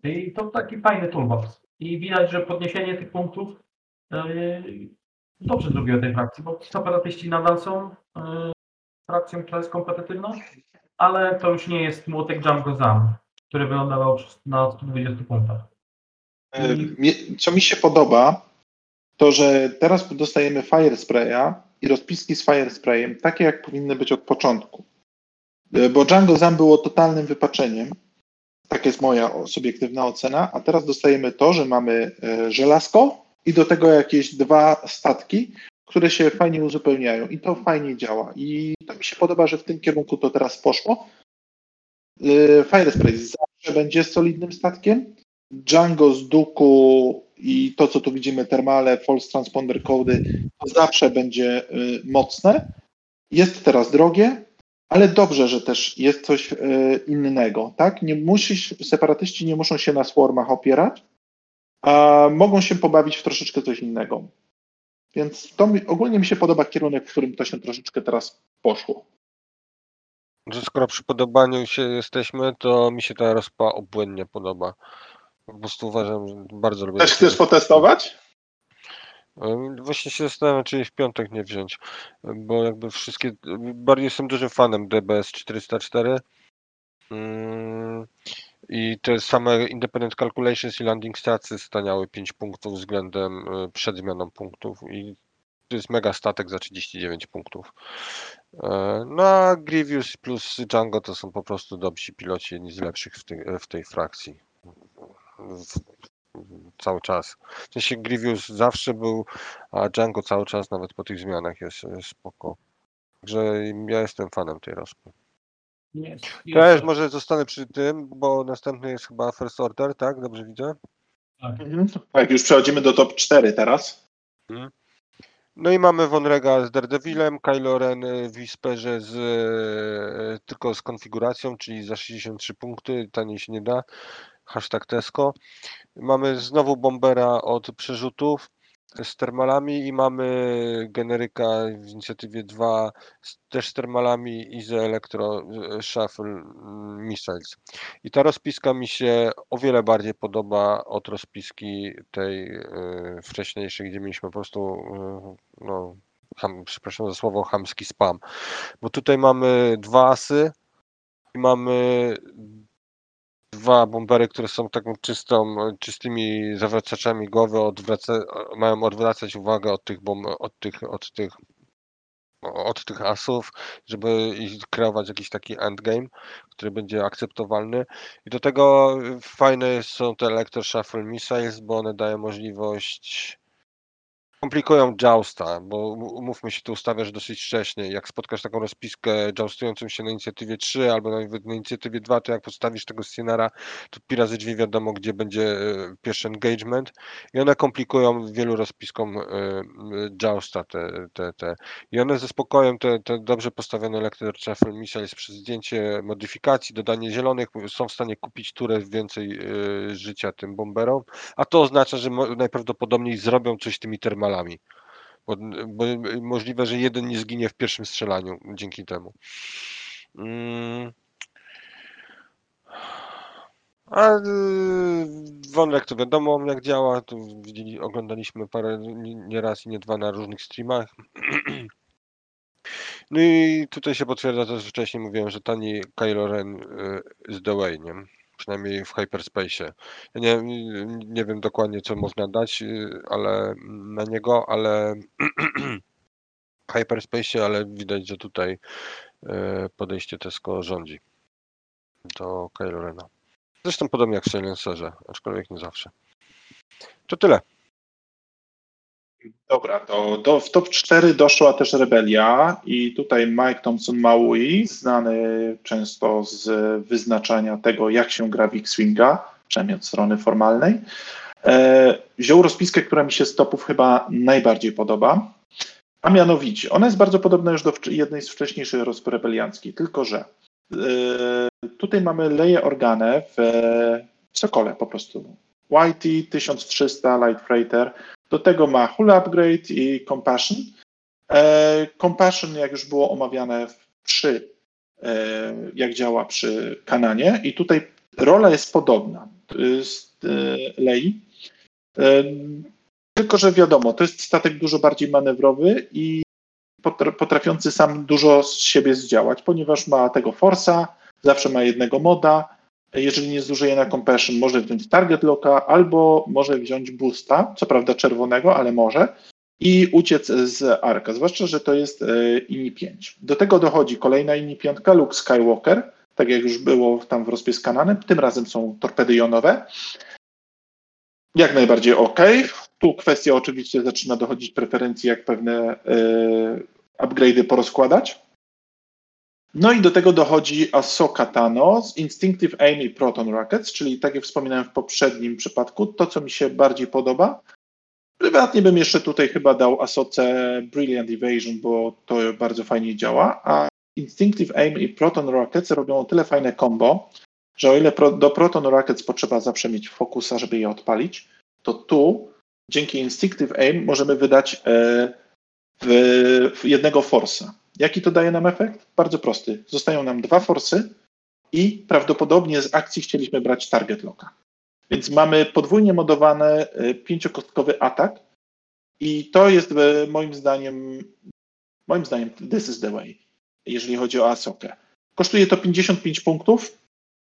I to taki fajny toolbox. I widać, że podniesienie tych punktów e, dobrze zrobiło tej frakcji, bo separatyści nadal są e, frakcją, która jest kompetytywna, ale to już nie jest młotek Django Zam, który wylądował na 120 punktach. Co mi się podoba, to że teraz dostajemy Fire Spraya i rozpiski z Fire Sprayem, takie jak powinny być od początku. E, Bo Django Zam było totalnym wypaczeniem. Tak jest moja subiektywna ocena. A teraz dostajemy to, że mamy e, żelazko i do tego jakieś dwa statki, które się fajnie uzupełniają i to fajnie działa. I to mi się podoba, że w tym kierunku to teraz poszło. E, Fire Spray zawsze będzie solidnym statkiem. Django z Duku i to, co tu widzimy, termale, false transponder cody, to zawsze będzie y, mocne. Jest teraz drogie, ale dobrze, że też jest coś y, innego, tak? Nie musisz, separatyści nie muszą się na swarmach opierać, a mogą się pobawić w troszeczkę coś innego. Więc to mi, ogólnie mi się podoba kierunek, w którym to się troszeczkę teraz poszło. Że skoro przy podobaniu się jesteśmy, to mi się ta rozpa obłędnie podoba. Po prostu uważam, że bardzo lubię. Też chcesz potestować? Em, Właśnie się zastanawiam, czy jej w piątek nie wziąć, bo jakby wszystkie, bardziej jestem dużym fanem DBS 404 mm, i te same Independent Calculations i Landing Statsy staniały 5 punktów względem y, przed zmianą punktów i to jest mega statek za 39 punktów. E, No a Grievous plus Django to są po prostu dobrzy piloci, jedni z lepszych w tej, w tej frakcji. Cały czas. W sensie Grievous zawsze był, a Django cały czas, nawet po tych zmianach jest, jest spoko. Także ja jestem fanem tej rozpy. Jest, Też jest, może zostanę przy tym, bo następny jest chyba First Order, tak? Dobrze widzę? tak. Mhm. Tak, już przechodzimy do top 4 teraz. No i mamy Vonrega z Daredevilem, Kylo Ren y, w Whisperze z, e, tylko z konfiguracją, czyli za 63 punkty, taniej się nie da. Hashtag Tesco. Mamy znowu Bombera od przerzutów z termalami i mamy generyka w inicjatywie 2 z, też z termalami i z Electro e, Shuffle mm, Missiles. I ta rozpiska mi się o wiele bardziej podoba od rozpiski tej e, wcześniejszej, gdzie mieliśmy po prostu e, no, ham, przepraszam za słowo, chamski spam. Bo tutaj mamy dwa asy i mamy dwa bombery, które są taką czystą, czystymi zawracaczami głowy, odwraca, mają odwracać uwagę od tych, bom, od tych, od tych od tych asów, żeby kreować jakiś taki endgame, który będzie akceptowalny. I do tego fajne są te Electro Shuffle Missiles, bo one dają możliwość komplikują jousta, bo umówmy się, tu ustawiasz dosyć wcześnie. Jak spotkasz taką rozpiskę joustującą się na inicjatywie 3 albo nawet na inicjatywie 2, to jak postawisz tego scenara, to pi razy drzwi wiadomo, gdzie będzie e, pierwszy engagement i one komplikują wielu rozpiskom e, e, jousta te, te, te. I one ze spokojem, te, te dobrze postawione Electro Shuffle Missiles przez zdjęcie modyfikacji, dodanie zielonych są w stanie kupić turę więcej życia tym bomberom, a to oznacza, że najprawdopodobniej zrobią coś tymi termalami. Bo, bo możliwe, że jeden nie zginie w pierwszym strzelaniu dzięki temu. Mm. A y, Wonrek to wiadomo jak działa, to widzieli, oglądaliśmy parę, nie raz i nie dwa na różnych streamach. No i tutaj się potwierdza to, że wcześniej mówiłem, że tani Kylo Ren y, z The? Przynajmniej w Hyperspace. Ja nie, nie wiem dokładnie, co można dać y, ale na niego, ale Hyperspace, ale widać, że tutaj y, podejście Tesco rządzi do Kylo Rena. Zresztą podobnie jak w Silencerze, aczkolwiek nie zawsze. To tyle. Dobra, to do, w top 4 doszła też Rebelia i tutaj Mike Thompson Maui, znany często z wyznaczania tego, jak się gra w X-Winga, przynajmniej od strony formalnej, e, wziął rozpiskę, która mi się z topów chyba najbardziej podoba, a mianowicie, ona jest bardzo podobna już do jednej z wcześniejszych rozp rebelianckich, tylko że e, tutaj mamy Leję Organę w, w Sokole po prostu. YT 1300 Light Freighter, do tego ma Hull Upgrade i Compassion. E, Compassion, jak już było omawiane przy, e, jak działa przy Kananie i tutaj rola jest podobna z e, Lei. Tylko, że wiadomo, to jest statek dużo bardziej manewrowy i potra- potrafiący sam dużo z siebie zdziałać, ponieważ ma tego Forsa, zawsze ma jednego moda, jeżeli nie zużyje na Compassion, może wziąć Target Locka albo może wziąć Boosta, co prawda czerwonego, ale może, i uciec z Arka, zwłaszcza, że to jest e, INI 5. Do tego dochodzi kolejna INI 5, Luke Skywalker, tak jak już było tam w rozpie z Kananem. Tym razem są torpedy jonowe. Jak najbardziej ok. Tu kwestia oczywiście zaczyna dochodzić preferencji, jak pewne y, upgrade'y porozkładać. No i do tego dochodzi Ahsoka Tano z Instinctive Aim i Proton Rockets, czyli tak jak wspominałem w poprzednim przypadku, to co mi się bardziej podoba. Prywatnie bym jeszcze tutaj chyba dał Asoce Brilliant Evasion, bo to bardzo fajnie działa, a Instinctive Aim i Proton Rockets robią o tyle fajne combo, że o ile pro, do Proton Rockets potrzeba zawsze mieć fokusa, żeby je odpalić, to tu dzięki Instinctive Aim możemy wydać e, w, w jednego forsa. Jaki to daje nam efekt? Bardzo prosty. Zostają nam dwa forsy i prawdopodobnie z akcji chcieliśmy brać target locka. Więc mamy podwójnie modowany pięciokostkowy atak i to jest e, moim zdaniem moim zdaniem this is the way, jeżeli chodzi o Asokę. Kosztuje to 55 punktów,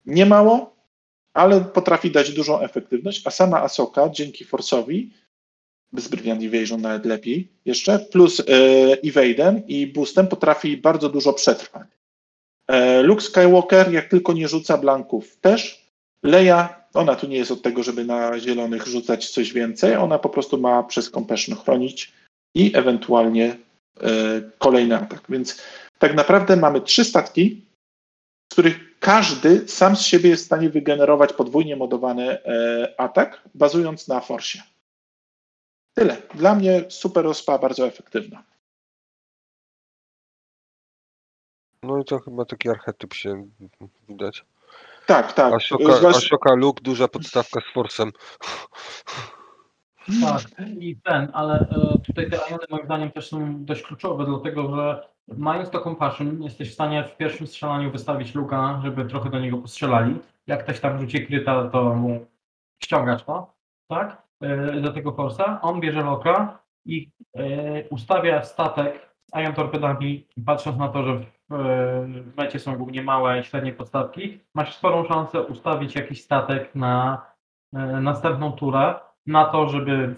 nie mało, ale potrafi dać dużą efektywność, a sama Asoka dzięki Force'owi z Brilliant Evasion nawet lepiej jeszcze, plus Evaden i Boostem potrafi bardzo dużo przetrwać. E, Luke Skywalker, jak tylko nie rzuca blanków, też. Leia, ona tu nie jest od tego, żeby na zielonych rzucać coś więcej, ona po prostu ma przez Compassion chronić i ewentualnie e, kolejny atak. Więc tak naprawdę mamy trzy statki, z których każdy sam z siebie jest w stanie wygenerować podwójnie modowany e, atak, bazując na forsie. Tyle. Dla mnie super ospa, bardzo efektywna. No i to chyba taki archetyp się widać. Tak, tak. Ashoka, Zwłasz- Ashoka Luke, duża podstawka z Force'em. Tak, i ten, ale e, tutaj te iony moim zdaniem też są dość kluczowe, dlatego że mając to compassion, jesteś w stanie w pierwszym strzelaniu wystawić luka, żeby trochę do niego postrzelali. Jak ktoś tam rzuci kryta, to mu ściągasz to, tak? E, do tego forsa. On bierze loka i e, ustawia statek z ion torpedami, patrząc na to, że w, e, mecie są głównie małe i średnie podstawki, masz sporą szansę ustawić jakiś statek na następną turę na to, żeby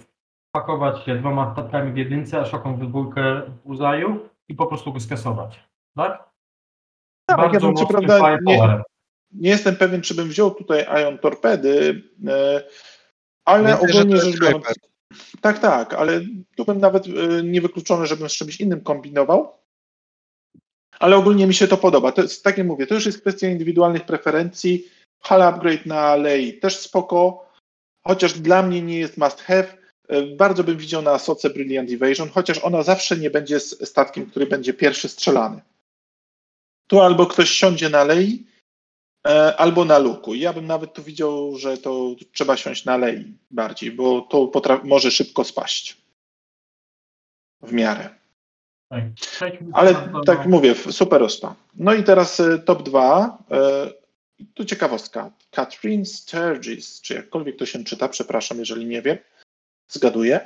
pakować się dwoma statkami w jedynce, a szoką w dwójkę w Uzaju i po prostu go skasować. Tak? Tak, ja bym co prawda nie, nie jestem pewien, czy bym wziął tutaj Ion Torpedy, ale Myślę, ogólnie rzecz biorąc. Tak, tak, ale tu bym nawet e, niewykluczony, żebym z czymś innym kombinował. Ale ogólnie mi się to podoba. To jest, tak jak mówię, to już jest kwestia indywidualnych preferencji. Hala upgrade na Lei też spoko, chociaż dla mnie nie jest must have. E, Bardzo bym widział na Asoce Brilliant Evasion, chociaż ona zawsze nie będzie statkiem, który będzie pierwszy strzelany. Tu albo ktoś siądzie na Lei, albo na Luku. Ja bym nawet tu widział, że to trzeba siąść na Lei bardziej, bo to może szybko spaść. W miarę. Tak. Ale tak mówię, super ospa. No i teraz e, top 2. E, tu ciekawostka. Catherine Sturgis, czy jakkolwiek to się czyta, przepraszam, jeżeli nie wiem, zgaduję,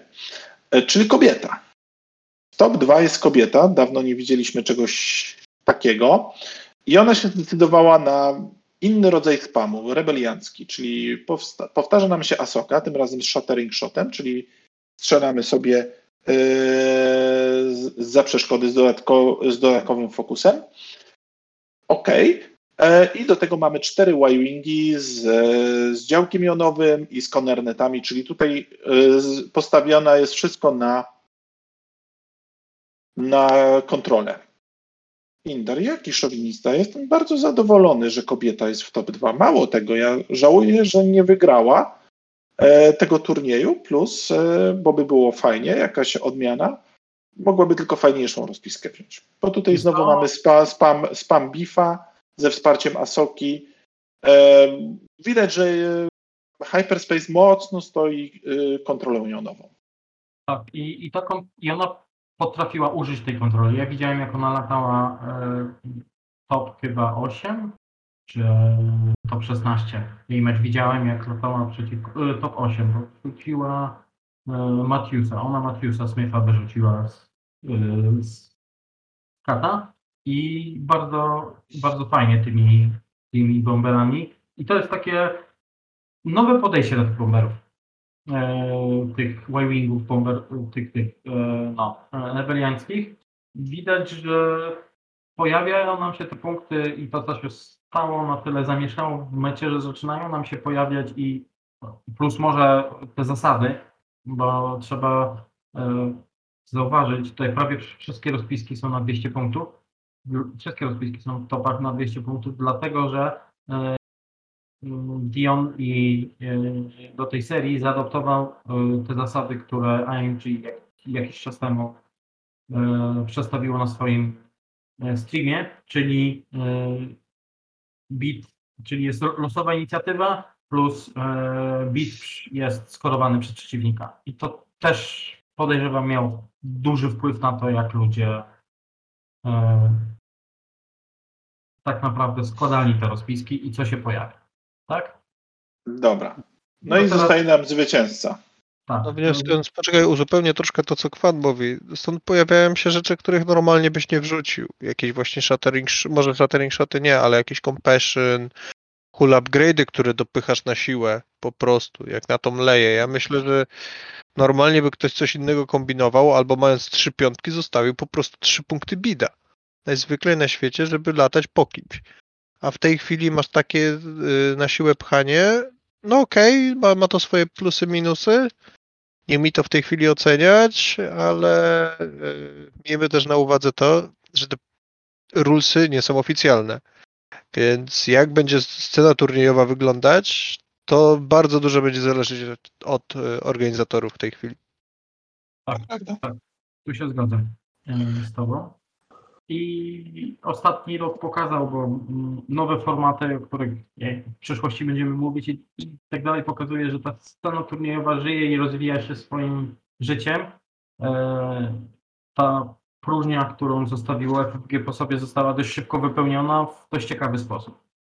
e, czyli kobieta. Top 2 jest kobieta, dawno nie widzieliśmy czegoś takiego i ona się zdecydowała na inny rodzaj spamu, rebeliancki, czyli powsta- powtarza nam się Asoka, tym razem z Shattering Shotem, czyli strzelamy sobie yy, za przeszkody z, dodatko, z dodatkowym fokusem. OK. E, I do tego mamy cztery Y-Wingi z, z działkiem jonowym i z konernetami, czyli tutaj e, postawione jest wszystko na, na kontrolę. Indar, jaki szowinista. Jestem bardzo zadowolony, że kobieta jest w top 2. Mało tego, ja żałuję, że nie wygrała e, tego turnieju, plus, e, bo by było fajnie, jakaś odmiana, mogłaby tylko fajniejszą rozpiskę wziąć. Bo tutaj I znowu to- mamy spa, spam, spam bifa ze wsparciem Asoki. E, widać, że e, Hyperspace mocno stoi e, kontrolą jonową. Tak, i, i, taką, i ona potrafiła użyć tej kontroli. Ja widziałem, jak ona latała e, top chyba 8, czy top 16. Jej mecz widziałem, jak latała e, top 8, bo rzuciła e, Matthewsa. Ona Matthewsa Smitha wyrzuciła z, z kata i bardzo, bardzo fajnie tymi, tymi bomberami. I to jest takie nowe podejście do tych bomberów tych Y-Wingów, bomber, tych, tych e, no, e, rebeliańskich, widać, że pojawiają nam się te punkty i to też jest stało, na tyle zamieszało w mecie, że zaczynają nam się pojawiać i plus może te zasady, bo trzeba e, zauważyć, tutaj prawie wszystkie rozpiski są na 200 punktów. Wszystkie rozpiski są w topach na 200 punktów, dlatego że e, Dion i e, do tej serii zaadoptował e, te zasady, które jak, jakiś czas temu e, przedstawiło na swoim streamie, czyli bit, czyli jest lo- losowa inicjatywa plus bit jest skorowany przez przeciwnika. I to też podejrzewam miał duży wpływ na to, jak ludzie tak naprawdę składali te rozpiski i co się pojawia. Tak? Dobra. No To i teraz- zostaje nam zwycięzca. Tak. No wnioskując, poczekaj, uzupełnię troszkę to, co Kwan mówi. Stąd pojawiają się rzeczy, których normalnie byś nie wrzucił. Jakieś właśnie shattering, sh- może shattering shoty nie, ale jakieś compassion, cool upgrade'y, które dopychasz na siłę po prostu, jak na tą leję. Ja myślę, że normalnie by ktoś coś innego kombinował, albo mając trzy piątki zostawił po prostu trzy punkty bida. Najzwyklej na świecie, żeby latać po kimś. A w tej chwili masz takie y, na siłę pchanie, no okej, ma, ma to swoje plusy, minusy. Nie mi to w tej chwili oceniać, ale y, miejmy też na uwadze to, że te rulesy nie są oficjalne. Więc jak będzie scena turniejowa wyglądać, to bardzo dużo będzie zależeć od, y, organizatorów w tej chwili. Prawda? Tu się zgadzam z Tobą. I ostatni rok pokazał, bo mm, nowe formaty, o których nie, w przyszłości będziemy mówić i, i tak dalej, pokazuje, że ta scena turniejowa żyje i rozwija się swoim życiem. E, ta próżnia, którą zostawiło FFG po sobie, została dość szybko wypełniona w dość ciekawy sposób.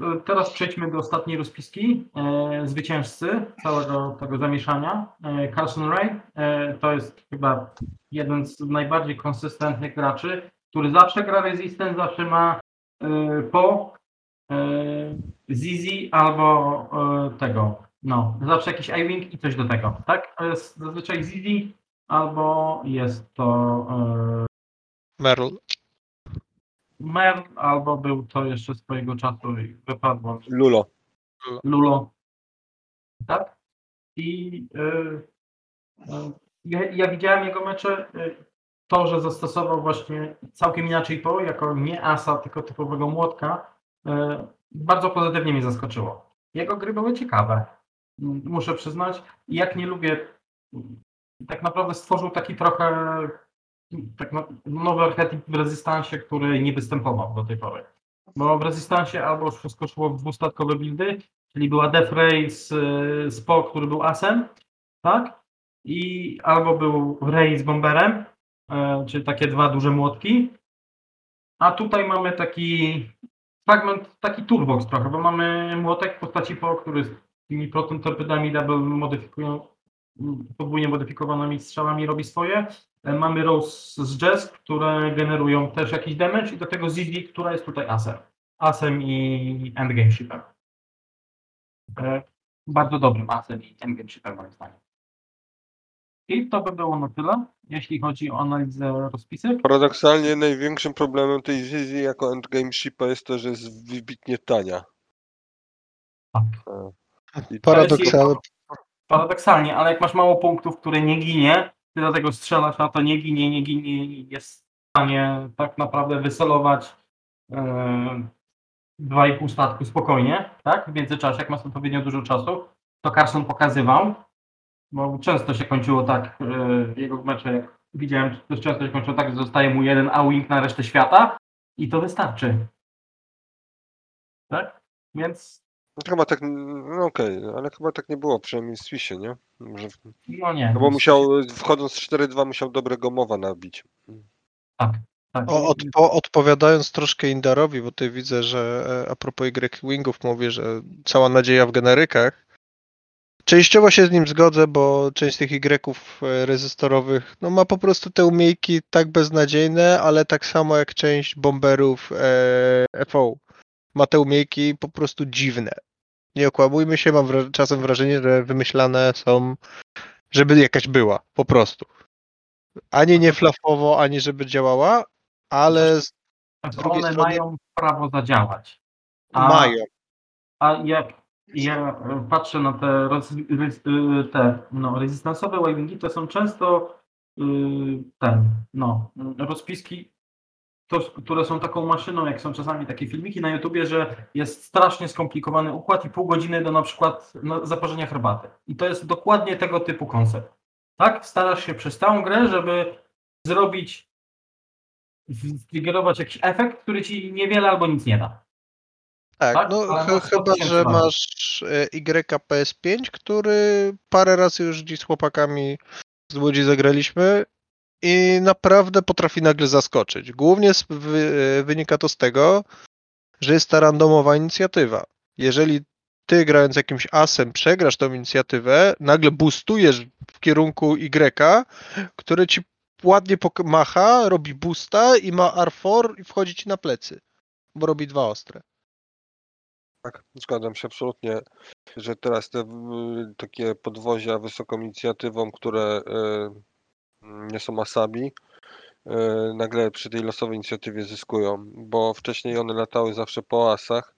E, Teraz przejdźmy do ostatniej rozpiski. E, zwycięzcy całego tego zamieszania. E, Carson Ray to jest chyba jeden z najbardziej konsystentnych graczy, który zawsze gra Resistance, zawsze ma po Zizi albo tego. No, zawsze jakiś I-Wing i coś do tego, tak? Jest zazwyczaj Zizi albo jest to Merl, Mer, albo był to jeszcze swojego czasu i wypadło Lulo. Lulo. Tak? I y, y, ja, ja widziałem jego mecze. Y, to, że zastosował właśnie całkiem inaczej po, jako nie asa, tylko typowego młotka, y, bardzo pozytywnie mnie zaskoczyło. Jego gry były ciekawe. Muszę przyznać. Jak nie lubię, tak naprawdę stworzył taki trochę tak na, nowy archetyp w Rezystansie, który nie występował do tej pory. Bo w Rezystansie albo wszystko szło w dwustatkowe buildy, czyli była Death Ray z, y, Po, który był asem, tak? I albo był Ray z Bomberem, e, czyli takie dwa duże młotki. A tutaj mamy taki fragment, taki turbox trochę, bo mamy młotek w postaci Po, który z tymi proton torpedami double modyfikują, podwójnie modyfikowanymi strzałami robi swoje. E, Mamy Rose z Jazz, które generują też jakiś damage i do tego Zizi, która jest tutaj asem. Asem i endgame shipem. E, Bardzo dobrym asem i endgame shipem moim zdaniem. I to by było na tyle, jeśli chodzi o analizę rozpisek. Paradoksalnie największym problemem tej wizji jako endgame shipa jest to, że jest wybitnie tania. Tak. I paradoksalnie. Paradoksalnie, ale jak masz mało punktów, które nie ginie, ty dlatego strzelasz na to nie ginie, nie ginie jest w stanie tak naprawdę wycelować e, dwa i pół statku spokojnie, tak? W międzyczasie, jak masz odpowiednio dużo czasu, to Carson pokazywał, bo często się kończyło tak, e, jego mecze, jak widziałem, dość często się kończyło tak, że zostaje mu jeden A-wing na resztę świata i to wystarczy. Tak? Więc Chyba tak, no okej, ale chyba tak nie było, przynajmniej w Swissie, nie? Może, no nie. no bo musiał, wchodząc z 4-2 musiał dobrego mowa nabić. Tak. tak. O, odpo, odpowiadając troszkę Indarowi, bo tutaj widzę, że e, a propos Y Wingów mówi, że cała nadzieja w generykach. Częściowo się z nim zgodzę, bo część tych Y e, rezystorowych no, ma po prostu te umiejki tak beznadziejne, ale tak samo jak część bomberów e, FO ma te umiejki po prostu dziwne. Nie okłamujmy się, mam wra- czasem wrażenie, że wymyślane są, żeby jakaś była, po prostu. Ani nie flafowo, ani żeby działała, ale z drugiej one strony- mają prawo zadziałać. A- Mają. A jak ja patrzę na te, roz, y, te no, rezystansowe wavingi, to są często y, ten, no, rozpiski, to, które są taką maszyną, jak są czasami takie filmiki na YouTubie, że jest strasznie skomplikowany układ i pół godziny do na przykład no, zaparzenia herbaty. I to jest dokładnie tego typu koncept. Tak? Starasz się przez całą grę, żeby zrobić, triggerować jakiś efekt, który ci niewiele albo nic nie da. Tak, Tak? no ch- masz 100 chyba, że masz e, YPS5, który parę razy już dziś z chłopakami z Łodzi zagraliśmy i naprawdę potrafi nagle zaskoczyć. Głównie e, wynika to z tego, że jest ta randomowa inicjatywa. Jeżeli ty grając jakimś asem przegrasz tą inicjatywę, nagle boostujesz w kierunku Y, który ci ładnie macha, robi boosta i ma R4 i wchodzi ci na plecy, bo robi dwa ostre. Tak, zgadzam się absolutnie, że teraz te takie podwozia wysoką inicjatywą, które y, nie są asabi, y, nagle przy tej losowej inicjatywie zyskują, bo wcześniej one latały zawsze po asach,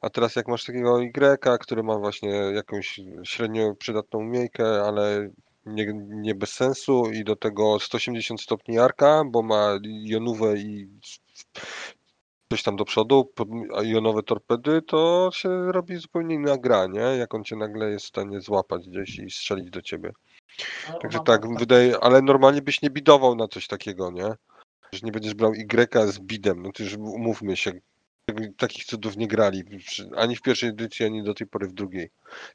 a teraz jak masz takiego Y, który ma właśnie jakąś średnio przydatną umiejkę, ale nie, nie bez sensu i do tego 180 stopni arka, bo ma jonówę i coś tam do przodu, jonowe torpedy, to się robi zupełnie inna gra, nie? Jak on cię nagle jest w stanie złapać gdzieś i strzelić do ciebie. Także tak, wydaje, ale normalnie byś nie bidował na coś takiego, nie? Że nie będziesz brał Y z bidem, no to już umówmy się, tak- takich cudów nie grali, ani w pierwszej edycji, ani do tej pory w drugiej.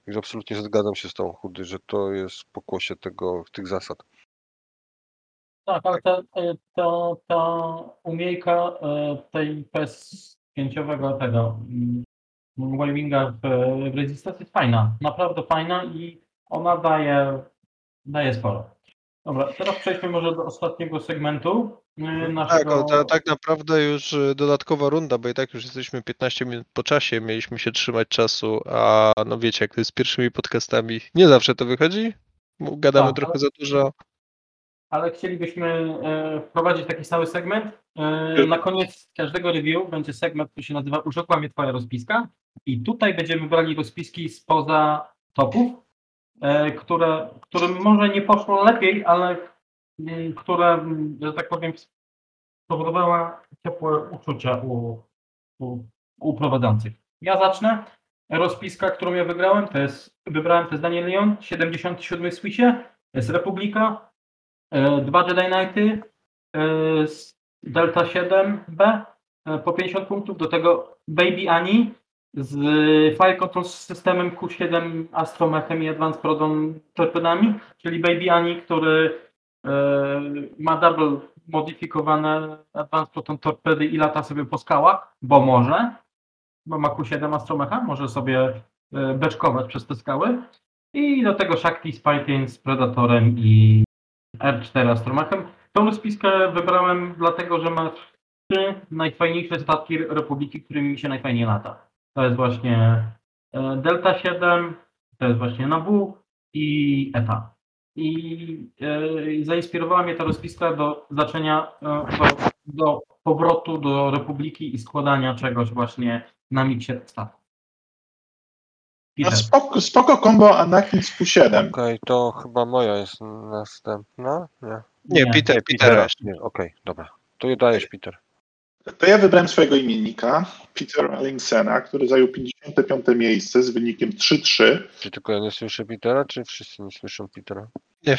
Także absolutnie zgadzam się z tą chudy, że to jest pokłosie tego, tych zasad. Tak, ale ta, e, ta, ta umiejka e, tej PS5 tego mm, wavinga w, w Resistance jest fajna, naprawdę fajna i ona daje, daje sporo. Dobra, teraz przejdźmy może do ostatniego segmentu e, Tak, naszego... o, ta, tak naprawdę już y, dodatkowa runda, bo i tak już jesteśmy 15 minut po czasie, mieliśmy się trzymać czasu, a no wiecie, jak to jest z pierwszymi podcastami, nie zawsze to wychodzi, gadamy Tak, trochę ale- za dużo. ale chcielibyśmy e, wprowadzić taki stały segment. E, na koniec każdego review będzie segment, który się nazywa Urzekła mnie twoja rozpiska i tutaj będziemy brali rozpiski spoza topów, które, którym może nie poszło lepiej, ale mm, które, że tak powiem, spowodowała ciepłe uczucia u, u, u prowadzących. Ja zacznę. Rozpiska, którą ja wygrałem, to jest, wybrałem, to jest Daniel Leon, 77 w Swissie, jest Republika, E, Dwa Jedi Knighty e, z Delta 7B e, po 50 punktów, do tego Baby Annie z Fire Control z systemem Q7 Astromechem i Advanced Proton torpedami, czyli Baby Annie, który e, ma double modyfikowane Advanced Proton torpedy i lata sobie po skałach, bo może, bo ma Q7 Astromecha, może sobie e, beczkować przez te skały. I do tego Shakti z z Predatorem i R4 Astromachem. Tą rozpiskę wybrałem dlatego, że ma trzy najfajniejsze statki Republiki, którymi mi się najfajniej lata. To jest właśnie e, Delta 7, to jest właśnie Nabu i ETA. I e, zainspirowała mnie ta rozpiska do zaczęcia, e, do, do powrotu do Republiki i składania czegoś właśnie na miksie statku. No spoko, spoko combo Anakin z Q7. Okej, to chyba moja jest następna, nie? Nie, Nie. Peter, Petera. Nie, okej, dobra. To je dajesz, Peter. To ja wybrałem swojego imiennika, Petera Linksena, który zajął 55 miejsce z wynikiem 3-3. Czy tylko ja nie słyszę Petera, czy wszyscy nie słyszą Petera? Nie,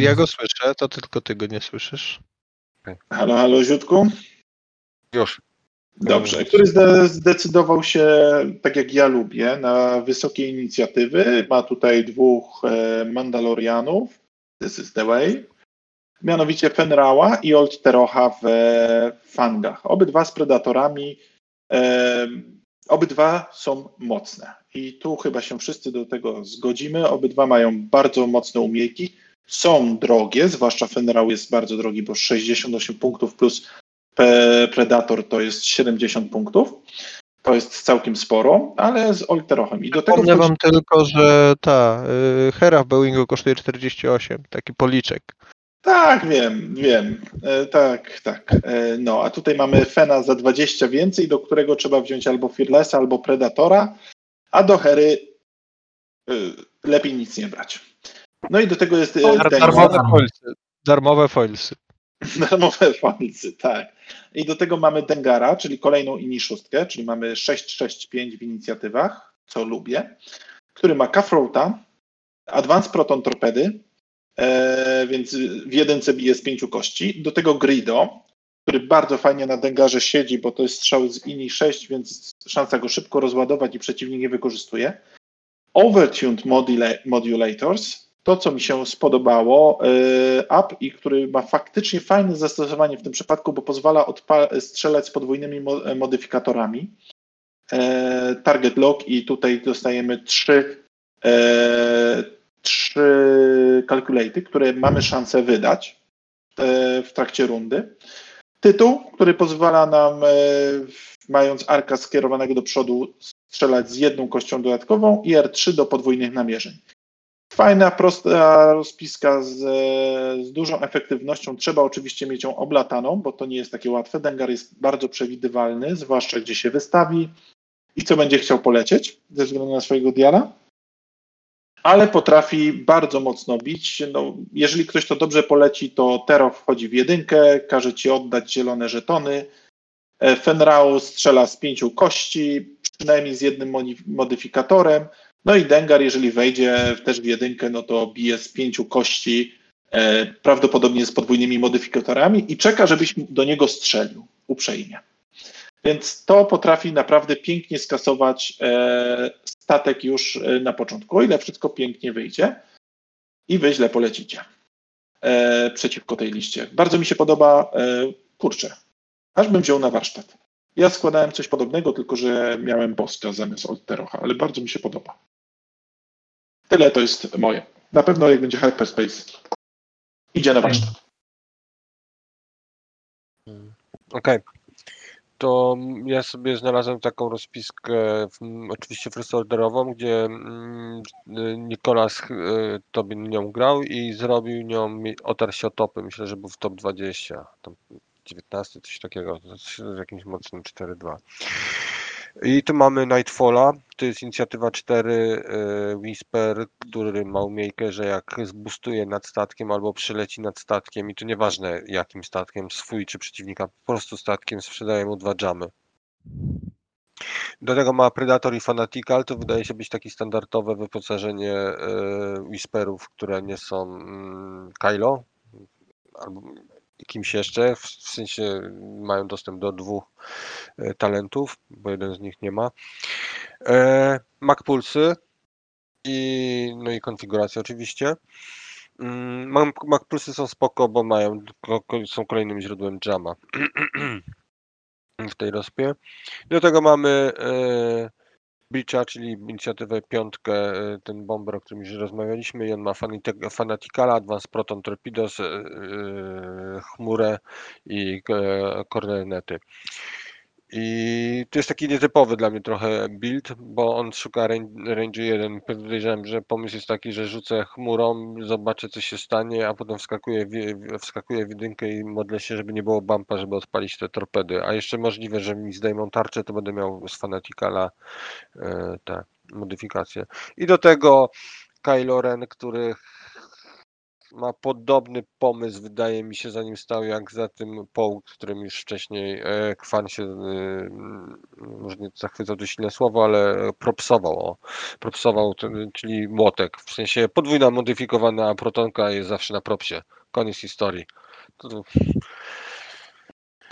ja go słyszę, to tylko ty go nie słyszysz. Halo, halo, Ziutku? Już. Dobrze, który zde- zdecydował się, tak jak ja lubię, na wysokie inicjatywy. Ma tutaj dwóch e, Mandalorianów, this is the way, mianowicie Fenrała i Old Terocha w e, Fangach. Obydwa z Predatorami, e, obydwa są mocne. I tu chyba się wszyscy do tego zgodzimy. Obydwa mają bardzo mocne umiejki. Są drogie, zwłaszcza Fenrał jest bardzo drogi, bo 68 punktów plus Predator to jest 70 punktów. To jest całkiem sporo, ale z Olterochem. I do tego Wspomnę wchodzi, wam tylko, że ta y, Hera w Boeingu kosztuje 48, taki policzek. Tak, wiem, wiem. E, tak, tak. E, no, a tutaj mamy Fena za 20 więcej, do którego trzeba wziąć albo Fearlessa, albo Predatora, a do Hery e, lepiej nic nie brać. No i do tego jest e, Dar-. Darmowe foilsy. Darmowe foilsy. Darmowe falcy, tak. I do tego mamy Dengara, czyli kolejną ini szóstkę, czyli mamy 6-6-5 w inicjatywach, co lubię, który ma Cutthroata, Advanced Proton Torpedy, więc w jedynce bije z pięciu kości. Do tego Grido, który bardzo fajnie na Dengarze siedzi, bo to jest strzał z ini 6, więc szansa go szybko rozładować i przeciwnik nie wykorzystuje. Overtuned modula- Modulators, to co mi się spodobało, e, up i który ma faktycznie fajne zastosowanie w tym przypadku, bo pozwala strzelać z podwójnymi mo- e, modyfikatorami. E, target lock i tutaj dostajemy trzy, e, trzy kalkulaty, które mamy szansę wydać e, w trakcie rundy. Tytuł, który pozwala nam, e, mając arka skierowanego do przodu, strzelać z jedną kością dodatkową i R3 do podwójnych namierzeń. Fajna, prosta rozpiska z, z dużą efektywnością. Trzeba oczywiście mieć ją oblataną, bo to nie jest takie łatwe. Dengar jest bardzo przewidywalny, zwłaszcza gdzie się wystawi i co będzie chciał polecieć ze względu na swojego diala. Ale potrafi bardzo mocno bić. No, jeżeli ktoś to dobrze poleci, to Tero wchodzi w jedynkę, każe ci oddać zielone żetony. E, Fenrau strzela z pięciu kości, przynajmniej z jednym modyfikatorem. No i Dengar, jeżeli wejdzie też w jedynkę, no to bije z pięciu kości, e, prawdopodobnie z podwójnymi modyfikatorami i czeka, żebyś do niego strzelił uprzejmie. Więc to potrafi naprawdę pięknie skasować e, statek już e, na początku, o ile wszystko pięknie wyjdzie i wy źle polecicie e, przeciwko tej liście. Bardzo mi się podoba, e, kurczę, aż bym wziął na warsztat. Ja składałem coś podobnego, tylko że miałem boska zamiast Alterocha, ale bardzo mi się podoba. Tyle to jest moje. Na pewno jak będzie Hyperspace, idzie na warsztat. Okej. To ja sobie znalazłem taką rozpiskę, oczywiście first orderową, gdzie mm, Nikolas y, Tobin nią grał i zrobił nią, otarł się o topy. Myślę, że był w top 20, tam 19, coś takiego, z jakimś mocnym 4-2. I tu mamy Nightfalla, to jest inicjatywa 4 y, Whisper, który ma umiejętność, że jak zbustuje nad statkiem albo przyleci nad statkiem i to nieważne jakim statkiem, swój czy przeciwnika, po prostu statkiem sprzedaje mu dwa jamy. Do tego ma Predator i Fanatical, to wydaje się być takie standardowe wyposażenie y, Whisperów, które nie są mm, Kylo albo kimś jeszcze, w, sensie mają dostęp do dwóch e, talentów, bo jeden z nich nie ma. E, Mac Pulsy i, no i konfiguracja oczywiście. Mm, Mac, Mac Pulsy są spoko, bo mają, są kolejnym źródłem jama w tej rozpie. Do tego mamy Breacha, czyli inicjatywę piątkę, e, ten bomber, o którym już rozmawialiśmy i on ma Fanaticala, Advanced Proton Torpedoes, e, e, chmurę i kornety. I to jest taki nietypowy dla mnie trochę build, bo on szuka range, range 1. Podejrzewam, że pomysł jest taki, że rzucę chmurą, zobaczę co się stanie, a potem wskakuję wskakuję w jedynkę i modlę się, żeby nie było bumpa, żeby odpalić te torpedy. A jeszcze możliwe, że mi zdejmą tarczę, to będę miał z Fanaticala e, te modyfikacje. I do tego Kylo Ren, który ma podobny pomysł, wydaje mi się, zanim stał, jak za tym Poł, którym już wcześniej e, Kwan się, y, może nie zachwycał to silne słowo, ale propsował, o, propsował, czyli młotek, w sensie podwójna modyfikowana protonka jest zawsze na propsie, koniec historii. To, to,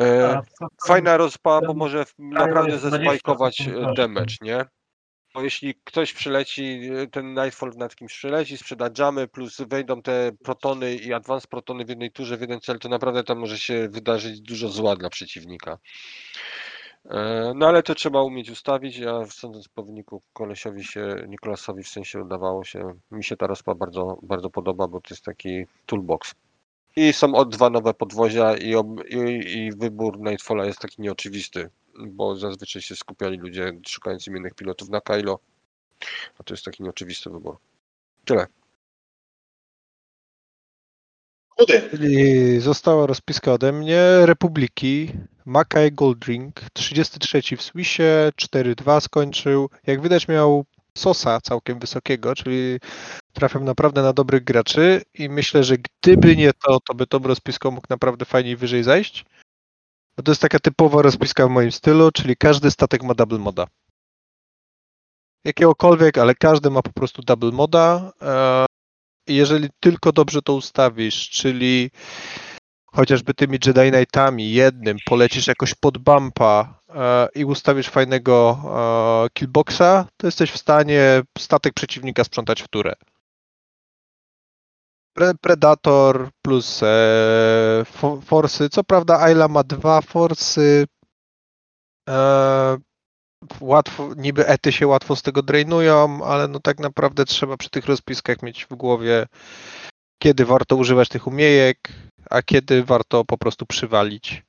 e, fajna rozpa, bo może naprawdę jest 20 zespajkować e, damage, nie? Bo jeśli ktoś przyleci, ten Nightfall nad kimś przyleci, sprzeda jamy, plus wejdą te protony i advance protony w jednej turze, w jeden cel, to naprawdę tam może się wydarzyć dużo zła dla przeciwnika. E, No ale to trzeba umieć ustawić, a sądząc po wyniku kolesiowi się, Nikolasowi w sensie udawało się, mi się ta rozpa bardzo, bardzo podoba, bo to jest taki toolbox. I są od dwa nowe podwozia i, i, i wybór Nightfalla jest taki nieoczywisty, bo zazwyczaj się skupiali ludzie szukając innych pilotów na Kylo, a to jest taki nieoczywisty wybór. Tyle. Czyli została rozpiska ode mnie Republiki, Mackay Goldring, 33 w Swissie, 4-2 skończył. Jak widać miał sosa całkiem wysokiego, czyli trafiam naprawdę na dobrych graczy i myślę, że gdyby nie to, to by tą rozpiską mógł naprawdę fajniej wyżej zajść. Bo to jest taka typowa rozpiska w moim stylu, czyli każdy statek ma double moda. Jakiegokolwiek, ale każdy ma po prostu double moda. e, jeżeli tylko dobrze to ustawisz, czyli chociażby tymi Jedi Knightami jednym polecisz jakoś pod bumpa e, i ustawisz fajnego e, killboxa, to jesteś w stanie statek przeciwnika sprzątać w turę. Pre Predator plus e, fo forsy. Co prawda Ayla ma dwa forsy. E, łatwo, niby ety się łatwo z tego drainują, ale no tak naprawdę trzeba przy tych rozpiskach mieć w głowie, kiedy warto używać tych umiejek, a kiedy warto po prostu przywalić.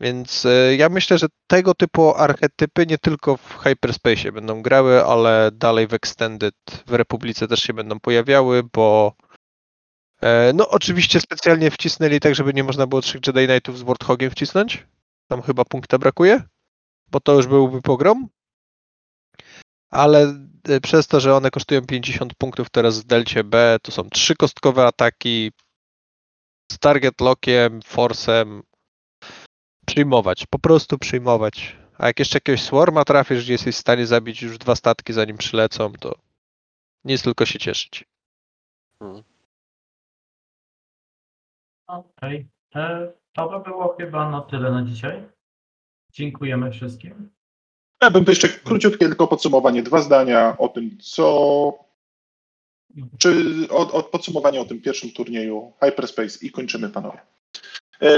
Więc e, ja myślę, że tego typu archetypy nie tylko w Hyperspace będą grały, ale dalej w Extended w Republice też się będą pojawiały, bo no oczywiście specjalnie wcisnęli tak, żeby nie można było trzech Jedi Knightów z Warthogiem wcisnąć. Tam chyba punkta brakuje bo to już byłby pogrom. Ale y, przez to, że one kosztują 50 punktów teraz w delcie B, to są trzy kostkowe ataki z target lockiem, forcem. Przyjmować, po prostu przyjmować. A jak jeszcze jakiegoś swarma trafisz, gdzie jesteś w stanie zabić już dwa statki zanim przylecą, to nic tylko się cieszyć. Okej. E, To by było chyba na tyle na dzisiaj. Dziękujemy wszystkim. Ja bym to jeszcze króciutkie tylko podsumowanie, dwa zdania o tym, co. Czy od, od podsumowania o tym pierwszym turnieju Hyperspace i kończymy, panowie. E,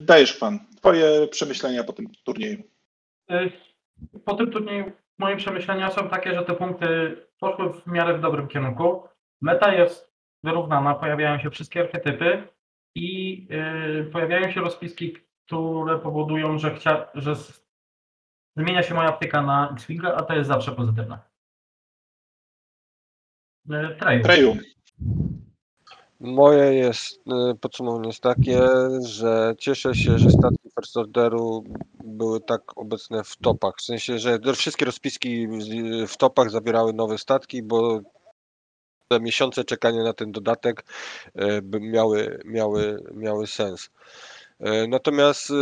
dajesz pan, twoje przemyślenia po tym turnieju. E, Po tym turnieju moje przemyślenia są takie, że te punkty poszły w miarę w dobrym kierunku. Meta jest wyrównana, pojawiają się wszystkie archetypy i e, pojawiają się rozpiski, które powodują, że, chcia, że zmienia się moja apteka na X-Winga, a to jest zawsze pozytywne. E, Treju. Treju, Moje jest y, podsumowanie jest takie, że cieszę się, że statki First Orderu były tak obecne w topach. W sensie, że wszystkie rozpiski w topach zawierały nowe statki, bo miesiące czekania na ten dodatek by miały, miały, miały sens. Y, Natomiast y,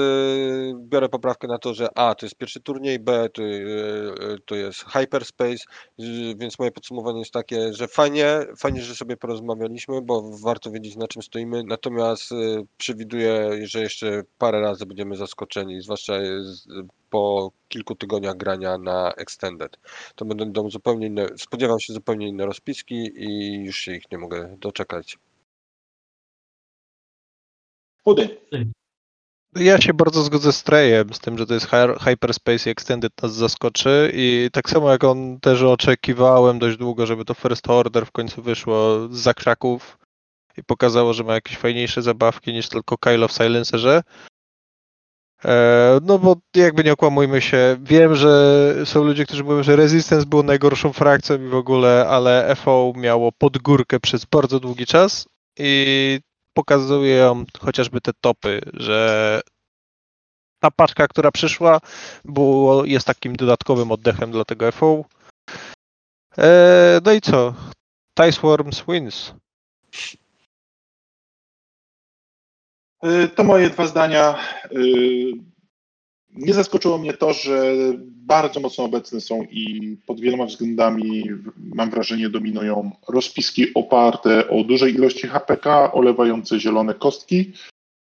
biorę poprawkę na to, że A to jest pierwszy turniej, B to, to jest Hyperspace, więc moje podsumowanie jest takie, że fajnie, fajnie, że sobie porozmawialiśmy, bo warto wiedzieć na czym stoimy, natomiast przewiduję, że jeszcze parę razy będziemy zaskoczeni, zwłaszcza po kilku tygodniach grania na Extended. To będą zupełnie inne, spodziewam się zupełnie inne rozpiski i już się ich nie mogę doczekać. Chudy. Ja się bardzo zgodzę z Trejem, z tym, że to jest Hy- Hyperspace i Extended nas zaskoczy i tak samo jak on też oczekiwałem dość długo, żeby to First Order w końcu wyszło z zakrzaków i pokazało, że ma jakieś fajniejsze zabawki niż tylko Kyle w Silencerze. E, No bo jakby nie okłamujmy się, wiem, że są ludzie, którzy mówią, że Resistance było najgorszą frakcją i w ogóle, ale FO miało podgórkę przez bardzo długi czas i pokazują chociażby te topy, że ta paczka, która przyszła, było, jest takim dodatkowym oddechem dla tego FO. E, no i co? Tice Worms wins. Y, To moje dwa zdania. Nie zaskoczyło mnie to, że bardzo mocno obecne są i pod wieloma względami, mam wrażenie, dominują rozpiski oparte o dużej ilości HPK, olewające zielone kostki,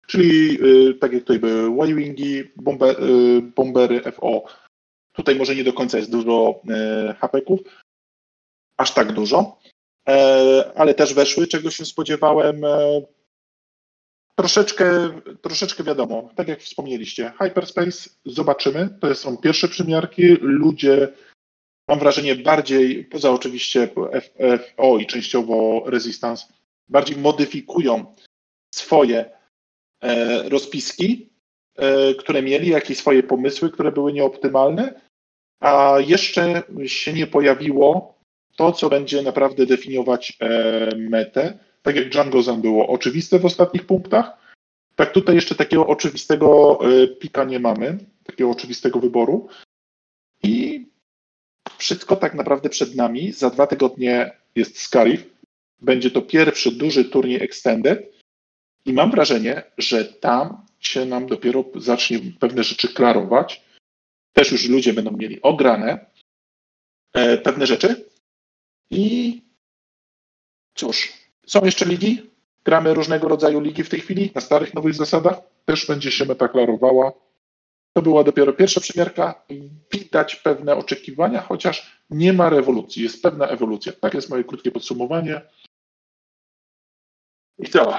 czyli y, tak jak tutaj były Y-Wingi, bombe, y, bombery FO. Tutaj może nie do końca jest dużo y, HPK-ów, aż tak dużo, E, ale też weszły, czego się spodziewałem. Troszeczkę, troszeczkę wiadomo, tak jak wspomnieliście, Hyperspace zobaczymy, to są pierwsze przymiarki, ludzie, mam wrażenie, bardziej, poza oczywiście FO i częściowo Resistance, bardziej modyfikują swoje e, rozpiski, e, które mieli, jakieś swoje pomysły, które były nieoptymalne, a jeszcze się nie pojawiło to, co będzie naprawdę definiować e, metę, tak jak Django Zan było oczywiste w ostatnich punktach, tak tutaj jeszcze takiego oczywistego y, pika nie mamy, takiego oczywistego wyboru. I wszystko tak naprawdę przed nami. Za dwa tygodnie jest Scarif. Będzie to pierwszy duży turniej Extended. I mam wrażenie, że tam się nam dopiero zacznie pewne rzeczy klarować. Też już ludzie będą mieli ograne e, pewne rzeczy. I cóż, są jeszcze ligi. Gramy różnego rodzaju ligi w tej chwili na starych, nowych zasadach. Też będzie się meta klarowała. To była dopiero pierwsza przymiarka. Widać pewne oczekiwania, chociaż nie ma rewolucji. Jest pewna ewolucja. Tak jest moje krótkie podsumowanie. I co?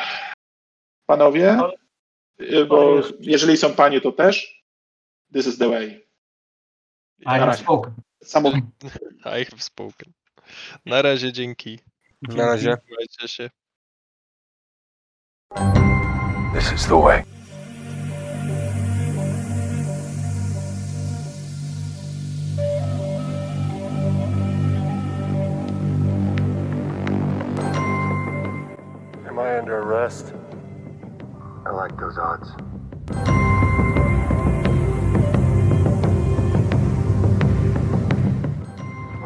Panowie? Y, Bo jeżeli są panie, to też. This is the way. I have spoken. Samo I have spoken. Na razie dzięki. Na razie. Trzymajcie się. This is the way. Am I under arrest? I like those odds.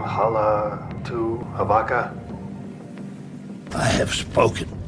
Hala to Havaka. I have spoken.